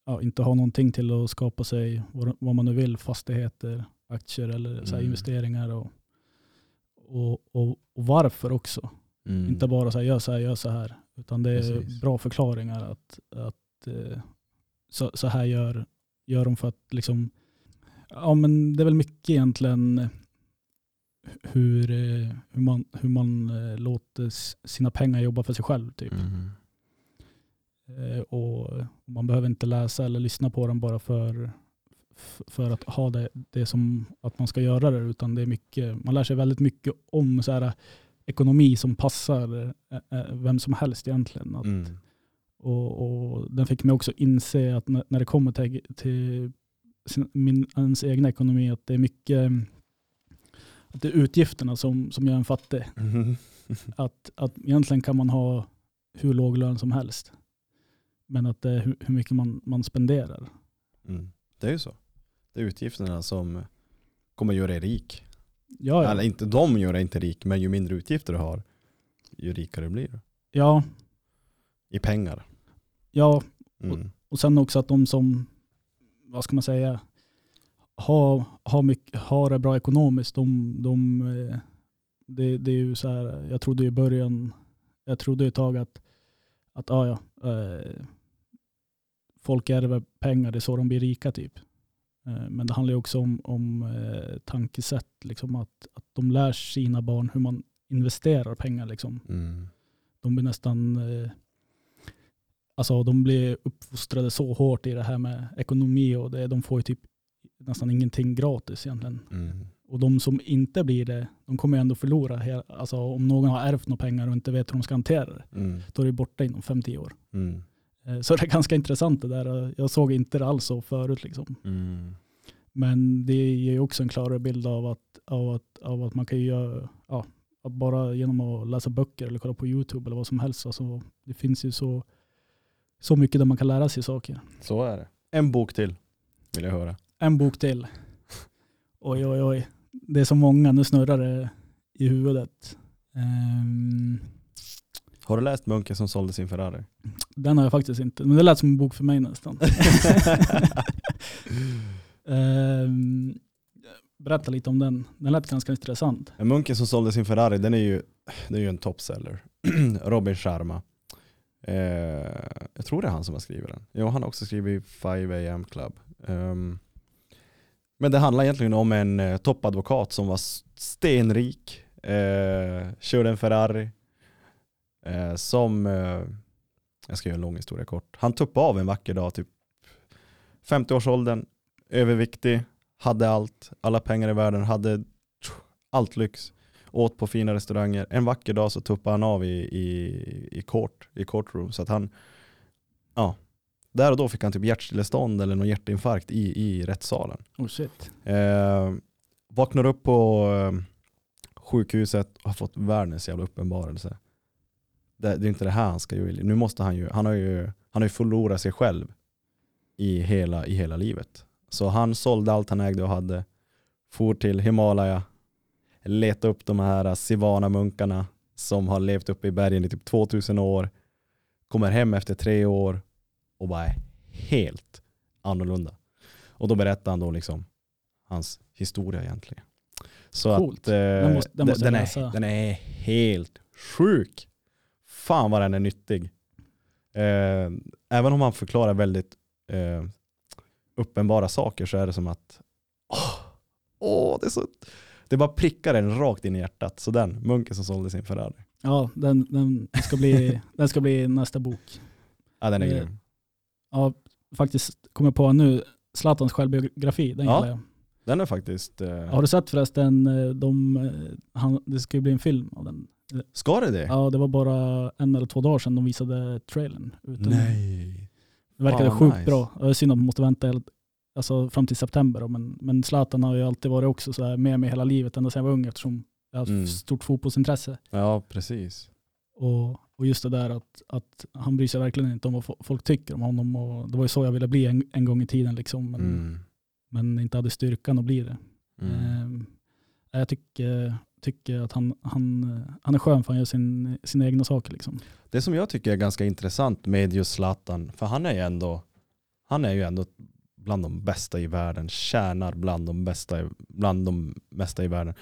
ja, inte ha någonting till att skapa sig vad, man nu vill, fastigheter, aktier eller så Mm. investeringar och, och, och, och varför också. Mm. Inte bara så här, gör så här, gör så här. Utan det är Precis. bra förklaringar att, att eh, så, så här gör, gör de för att liksom, ja men det är väl mycket egentligen hur, eh, hur man, hur man eh, låter sina pengar jobba för sig själv. Typ. Mm. Eh, och man behöver inte läsa eller lyssna på den bara för, för att ha det, det som att man ska göra det. Utan det är mycket, man lär sig väldigt mycket om så här, ekonomi som passar eh, eh, vem som helst egentligen. Att, Mm. och, och den fick mig också inse att när, när det kommer till, till sin, min, ens egna ekonomi att det är mycket att det är utgifterna som, som gör en fattig. Mm. Att, att egentligen kan man ha hur låg lön som helst. Men att det är hur, hur mycket man, man spenderar. Mm. Det är ju så. Det är utgifterna som kommer göra dig rik. Ja, Eller ja. inte, de gör dig inte rik, men ju mindre utgifter du har, ju rikare blir du. ja, I pengar. ja. Mm. Och sen också att de som, vad ska man säga, har, har, mycket, har det bra ekonomiskt, de, de, eh, det, det är ju så här, jag trodde i början, jag trodde ett tag att, att ah, ja, eh, folk ärver pengar, det är så de blir rika typ. Eh, Men det handlar också om, om eh, tankesätt, liksom att, att de lär sina barn hur man investerar pengar. Liksom. Mm. De blir nästan, eh, alltså de blir uppfostrade så hårt i det här med ekonomi och det, de får ju typ nästan ingenting gratis egentligen. Mm. Och de som inte blir det, de kommer ju ändå förlora. Alltså om någon har ärvt några pengar och inte vet hur de ska hantera det, Mm. då är det borta inom 50 år. Mm. Eh, Så det är ganska intressant det där. Jag såg inte det alls så förut liksom. Mm. Men det ger ju också en klarare bild av att, av att, av att man kan göra, ja, bara genom att läsa böcker eller kolla på YouTube eller vad som helst. Alltså, det finns ju så, så mycket där man kan lära sig saker. Så är det. En bok till vill jag höra. En bok till. Oj, oj, oj. Det är så många, nu snurrar det i huvudet. Ehm, Har du läst Munken som sålde sin Ferrari? den har jag faktiskt inte, men det lät som en bok för mig nästan. Ehm, berätta lite om den. Den lät ganska intressant. En Munken som sålde sin Ferrari, den är ju, det är ju en topseller. Robin Sharma. Eh, jag tror det är han som har skrivit den. Jo, han har också skrivit 5 AM Club. Ehm, men det handlar egentligen om en eh, toppadvokat som var stenrik, eh, körde en Ferrari, eh, som, eh, jag ska göra en lång historia kort, han tuppade av en vacker dag, typ 50-årsåldern, överviktig, hade allt, alla pengar i världen, hade allt lyx, åt på fina restauranger. En vacker dag så tuppade han av i, i, i court, i courtroom. Så att han, ja, där och då fick han typ hjärtstillestånd eller någon hjärtinfarkt i, i rättssalen. Oh shit. Eh, vaknar upp på eh, sjukhuset och har fått världens jävla uppenbarelse. Det, det är inte det här han ska göra. Nu måste han ju, han har ju, han har ju förlorat sig själv i hela, i hela livet. Så han sålde allt han ägde och hade, for till Himalaya, letade upp de här Sivana-munkarna som har levt uppe i bergen i typ 2000 år, kommer hem efter tre år och bara är helt annorlunda. Och då berättar han då liksom hans historia egentligen. Så Coolt. att eh, Den måste- den måste den, är, den är helt sjuk. Fan vad den är nyttig. Eh, även om han förklarar väldigt eh, uppenbara saker så är det som att åh, åh, det, är så, det bara prickar en rakt in i hjärtat. Så den, munken som sålde sin Ferrari. Ja, den, den, ska bli, den ska bli nästa bok. Ja, den är Eh, grym. Ja, faktiskt kommer på nu, Zlatans självbiografi, den Ja. gillar jag. Den är faktiskt... Eh, Har du sett förresten, eh, de, eh, han, det ska ju bli en film av den. ska det det? Ja, det var bara en eller två dagar sedan de visade trailern. Utan Nej. Det verkade Fan, sjukt nice. bra. Det är synd att man måste vänta alltså, fram till september. Men, men Zlatan har ju alltid varit också så här med mig hela livet, ända sedan jag var ung eftersom jag har Mm. stort fotbollsintresse. Ja, precis. Och, och just det där att, att han bryr sig verkligen inte om vad fo- folk tycker om honom. Och det var ju så jag ville bli en, en gång i tiden, liksom, men, Mm. Men inte hade styrkan att bli det. Mm. Ehm, jag tycker, tycker att han, han, han är skön för han gör sin, sina egna saker. Liksom. Det som jag tycker är ganska intressant med just Zlatan, för han är ju ändå, han är ju ändå bland de bästa i världen, tjänar bland de bästa, bland de bästa i världen.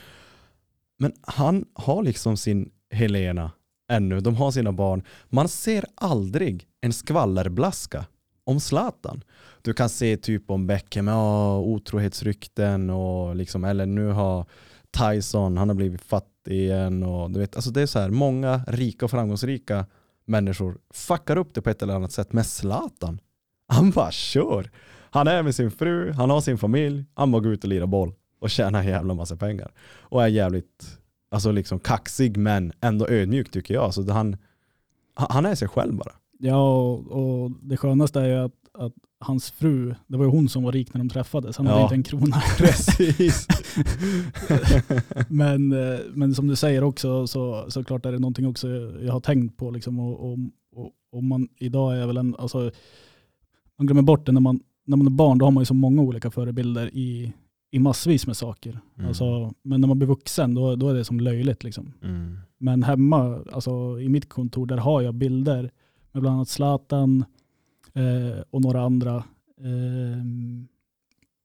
Men han har liksom sin Helena ännu, de har sina barn. Man ser aldrig en skvallerblaska om Zlatan. Du kan se typ om Beckham, ja, otrohetsrykten och liksom, eller nu har Tyson, han har blivit fattig igen och du vet, alltså det är så här, många rika och framgångsrika människor fuckar upp det på ett eller annat sätt med Zlatan. Han bara kör. Han är med sin fru, han har sin familj, han bara går ut och lirar boll och tjänar en jävla massa pengar. Och är jävligt, alltså liksom kaxig men ändå ödmjuk tycker jag. Så han, han är sig själv bara. Ja, och, och det skönaste är ju att, att hans fru, det var ju hon som var rik när de träffades. Han hade Ja. inte en krona. Precis. men, eh, men som du säger också, så, så klart är det någonting också jag har tänkt på. Liksom, och, och, och man, idag är väl en, alltså, man glömmer bort det när man, när man är barn, då har man ju så många olika förebilder i, i massvis med saker. Mm. Alltså, men när man blir vuxen, då, då är det som löjligt. Liksom. Mm. Men hemma, alltså i mitt kontor, där har jag bilder med bland annat Zlatan eh, och några andra. Ehm,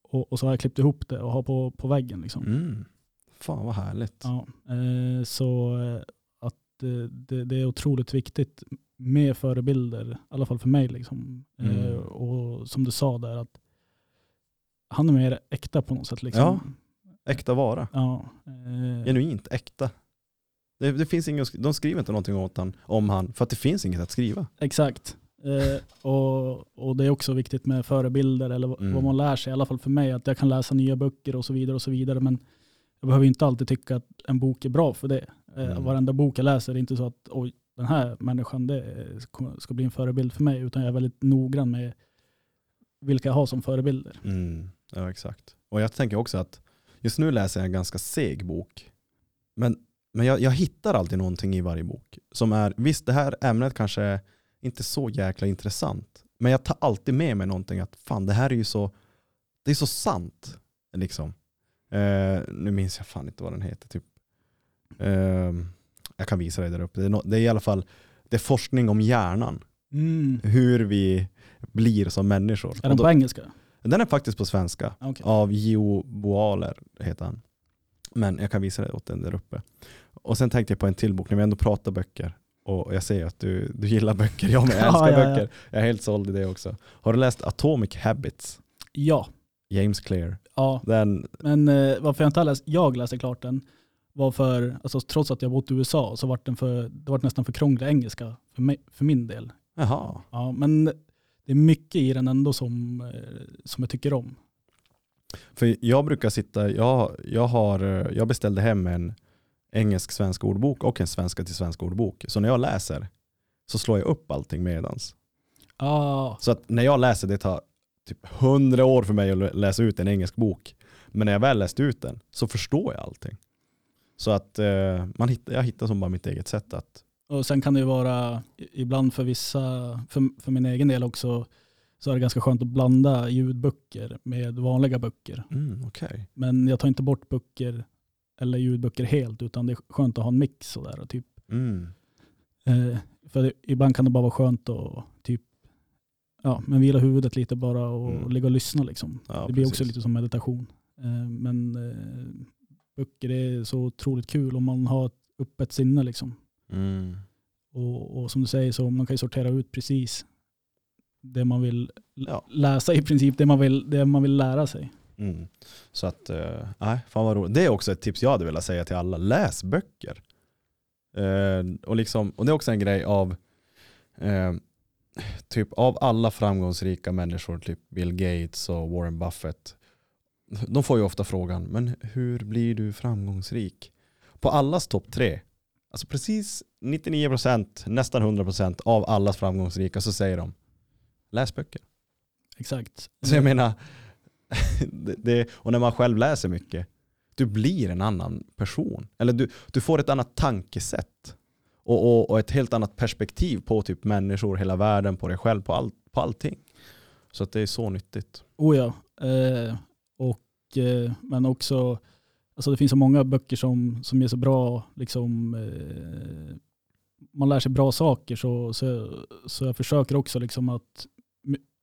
och, och så har jag klippt ihop det och har på, på väggen. Liksom. Mm. Fan vad härligt. Ja, eh, så eh, att eh, det, det är otroligt viktigt med förebilder, i alla fall för mig. Liksom. Eh, Mm. och som du sa där, att han är mer äkta på något sätt. Liksom. Ja. Äkta vara. Ja, eh, Genuint äkta. Det, det finns ingen, de skriver inte någonting åt han, om han för att det finns inget att skriva. Exakt. Eh, och, och det är också viktigt med förebilder eller Mm. vad man lär sig, i alla fall för mig, att jag kan läsa nya böcker och så vidare. och så vidare. Men jag behöver inte alltid tycka att en bok är bra för det. Eh, Mm. Varenda bok jag läser är inte så att oj, den här människan det ska bli en förebild för mig, utan jag är väldigt noggrann med vilka jag har som förebilder. Mm, ja exakt. Och jag tänker också att just nu läser jag en ganska seg bok. Men, men jag, jag hittar alltid någonting i varje bok. Som är, visst det här ämnet kanske är inte så jäkla intressant. Men jag tar alltid med mig någonting att fan det här är ju så, det är så sant. Liksom. Eh, nu minns jag fan inte vad den heter. Typ. Eh, jag kan visa dig där uppe. Det är, no, det är i alla fall det är forskning om hjärnan. Hur vi blir som människor. Är den då- på engelska? den är faktiskt på svenska. Okej. Av Gio Boaler heter han. Men jag kan visa dig åt den där uppe. Och sen tänkte jag på en till bok när vi ändå pratar böcker. Och jag ser att du, du gillar böcker, jag med, jag älskar Ja, ja, böcker. Jag är helt såld i det också. Har du läst Atomic Habits? Ja. James Clear. ja. Den, Men eh, varför jag inte har läst, jag läste klart den, var för, alltså, trots att jag bott i USA så var den för, det var nästan för krånglig engelska för, mig, för min del. jaha. Ja, men det är mycket i den ändå som, eh, som jag tycker om. För jag brukar sitta, jag, jag, har, eh, jag beställde hem en engelsk-svensk ordbok och en svenska till svensk ordbok. Så när jag läser så slår jag upp allting medans. Ja, Så att när jag läser det tar typ hundra år för mig att lä- läsa ut en engelsk bok. Men när jag väl läst ut den så förstår jag allting. Så att eh, man hittar, jag hittar som bara mitt eget sätt att, och sen kan det ju vara ibland för vissa, för, för min egen del också, så är det ganska skönt att blanda ljudböcker med vanliga böcker. mm, okej. Men jag tar inte bort böcker eller ljudböcker helt, utan det är skönt att ha en mix sådär. och Typ, Mm. eh, för det, ibland kan det bara vara skönt att typ, ja, men vila huvudet lite bara och Mm. ligga och lyssna. Liksom. Ja, det blir precis. också lite som meditation. Eh, men eh, böcker är så otroligt kul om man har ett öppet sinne. Liksom. Mm. Och, och som du säger så man kan ju sortera ut precis det man vill Ja. läsa i princip, det man vill, det man vill lära sig. Mm. Så att, eh, nej, fan vad roligt. Det är också ett tips jag hade velat säga till alla. Läs böcker. Eh, och, liksom, och det är också en grej av, eh, typ av alla framgångsrika människor, typ Bill Gates och Warren Buffett. De får ju ofta frågan, men hur blir du framgångsrik? På allas topp tre, alltså precis 99%, nästan 100% av allas framgångsrika så säger de, läs böcker. Exakt. Så jag menar, det, det, och när man själv läser mycket, du blir en annan person. Eller du, du får ett annat tankesätt. Och, och, och ett helt annat perspektiv på typ människor, hela världen, på dig själv, på, all, på allting. Så att det är så nyttigt. Oh ja. Eh, och, eh, men också, alltså det finns så många böcker som, som är så bra, liksom, eh, man lär sig bra saker så, så, så jag försöker också liksom att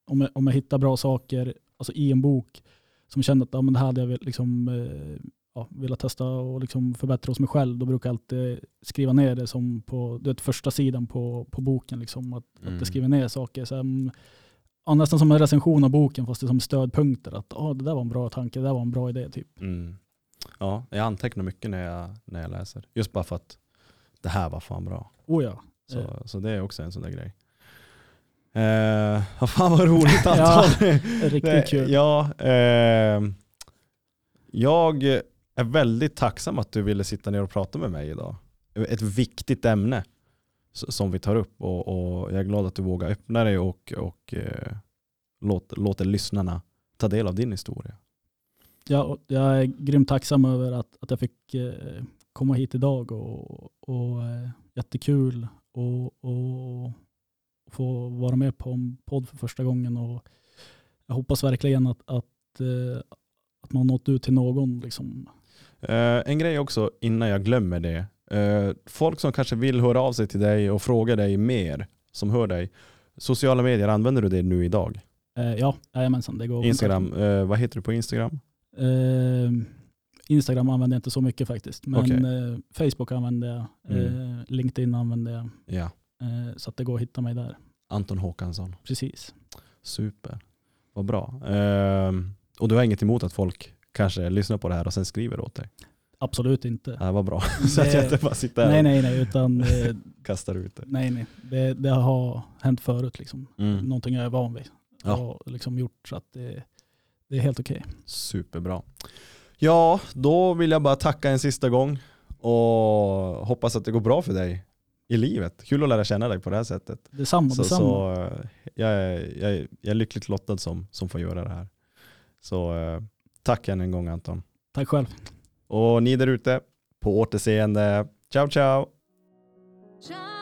om jag, om jag hittar bra saker alltså i en bok som känner att ja, men det här hade jag liksom, eh, ja, velat testa och liksom förbättra hos mig själv, då brukar jag alltid skriva ner det som på du vet, första sidan på, på boken. Liksom, att, att Mm. jag skriver ner saker. Så, mm, ja, nästan som en recension av boken fast det är som stödpunkter. Att ah, det där var en bra tanke, det där var en bra idé. Typ. Mm. Ja, jag antecknar mycket när jag, när jag läser. Just bara för att det här var fan bra. Oh ja. Så, Eh, så det är också en sån där grej. Eh, fan vad roligt Ja, Anton. riktigt kul. Ja, eh, jag är väldigt tacksam att du ville sitta ner och prata med mig idag. Ett viktigt ämne som vi tar upp och, och jag är glad att du vågar öppna dig och, och eh, låt, låter lyssnarna ta del av din historia. Ja, jag är grymt tacksam över att, att jag fick eh, komma hit idag och, och eh, jättekul och, och få vara med på en podd för första gången och jag hoppas verkligen att, att, eh, att man nått ut till någon. Liksom. Eh, en grej också innan jag glömmer det. Eh, folk som kanske vill höra av sig till dig och fråga dig mer, som hör dig. Sociala medier, använder du det nu idag? Ja, jajamensan. Det går Instagram, vad heter du på Instagram? Instagram använder jag inte så mycket faktiskt. Men eh, Facebook använder jag. Mm. LinkedIn använder jag. Ja, så att det går att hitta mig där. Anton Håkansson. Precis. Super, vad bra. Ehm, och du har inget emot att folk kanske lyssnar på det här och sen skriver åt dig? Absolut inte. Ja, vad bra. Så att jag inte bara sitter här Nej, nej, nej. Utan, eh, kastar ut det. nej, nej. Det, det har hänt förut. Liksom. Mm. Någonting jag är van vid. Ja. Och liksom gjort så att det, det är helt okej. Superbra. Ja, då vill jag bara tacka en sista gång och hoppas att det går bra för dig i livet. Kul att lära känna dig på det här sättet. Detsamma, Så, detsamma. så eh, jag, är, jag, är, jag är lyckligt lottad som, som får göra det här. Så eh, tack än en gång Anton. Tack själv. Och ni där ute, på återseende. Ciao ciao! Shining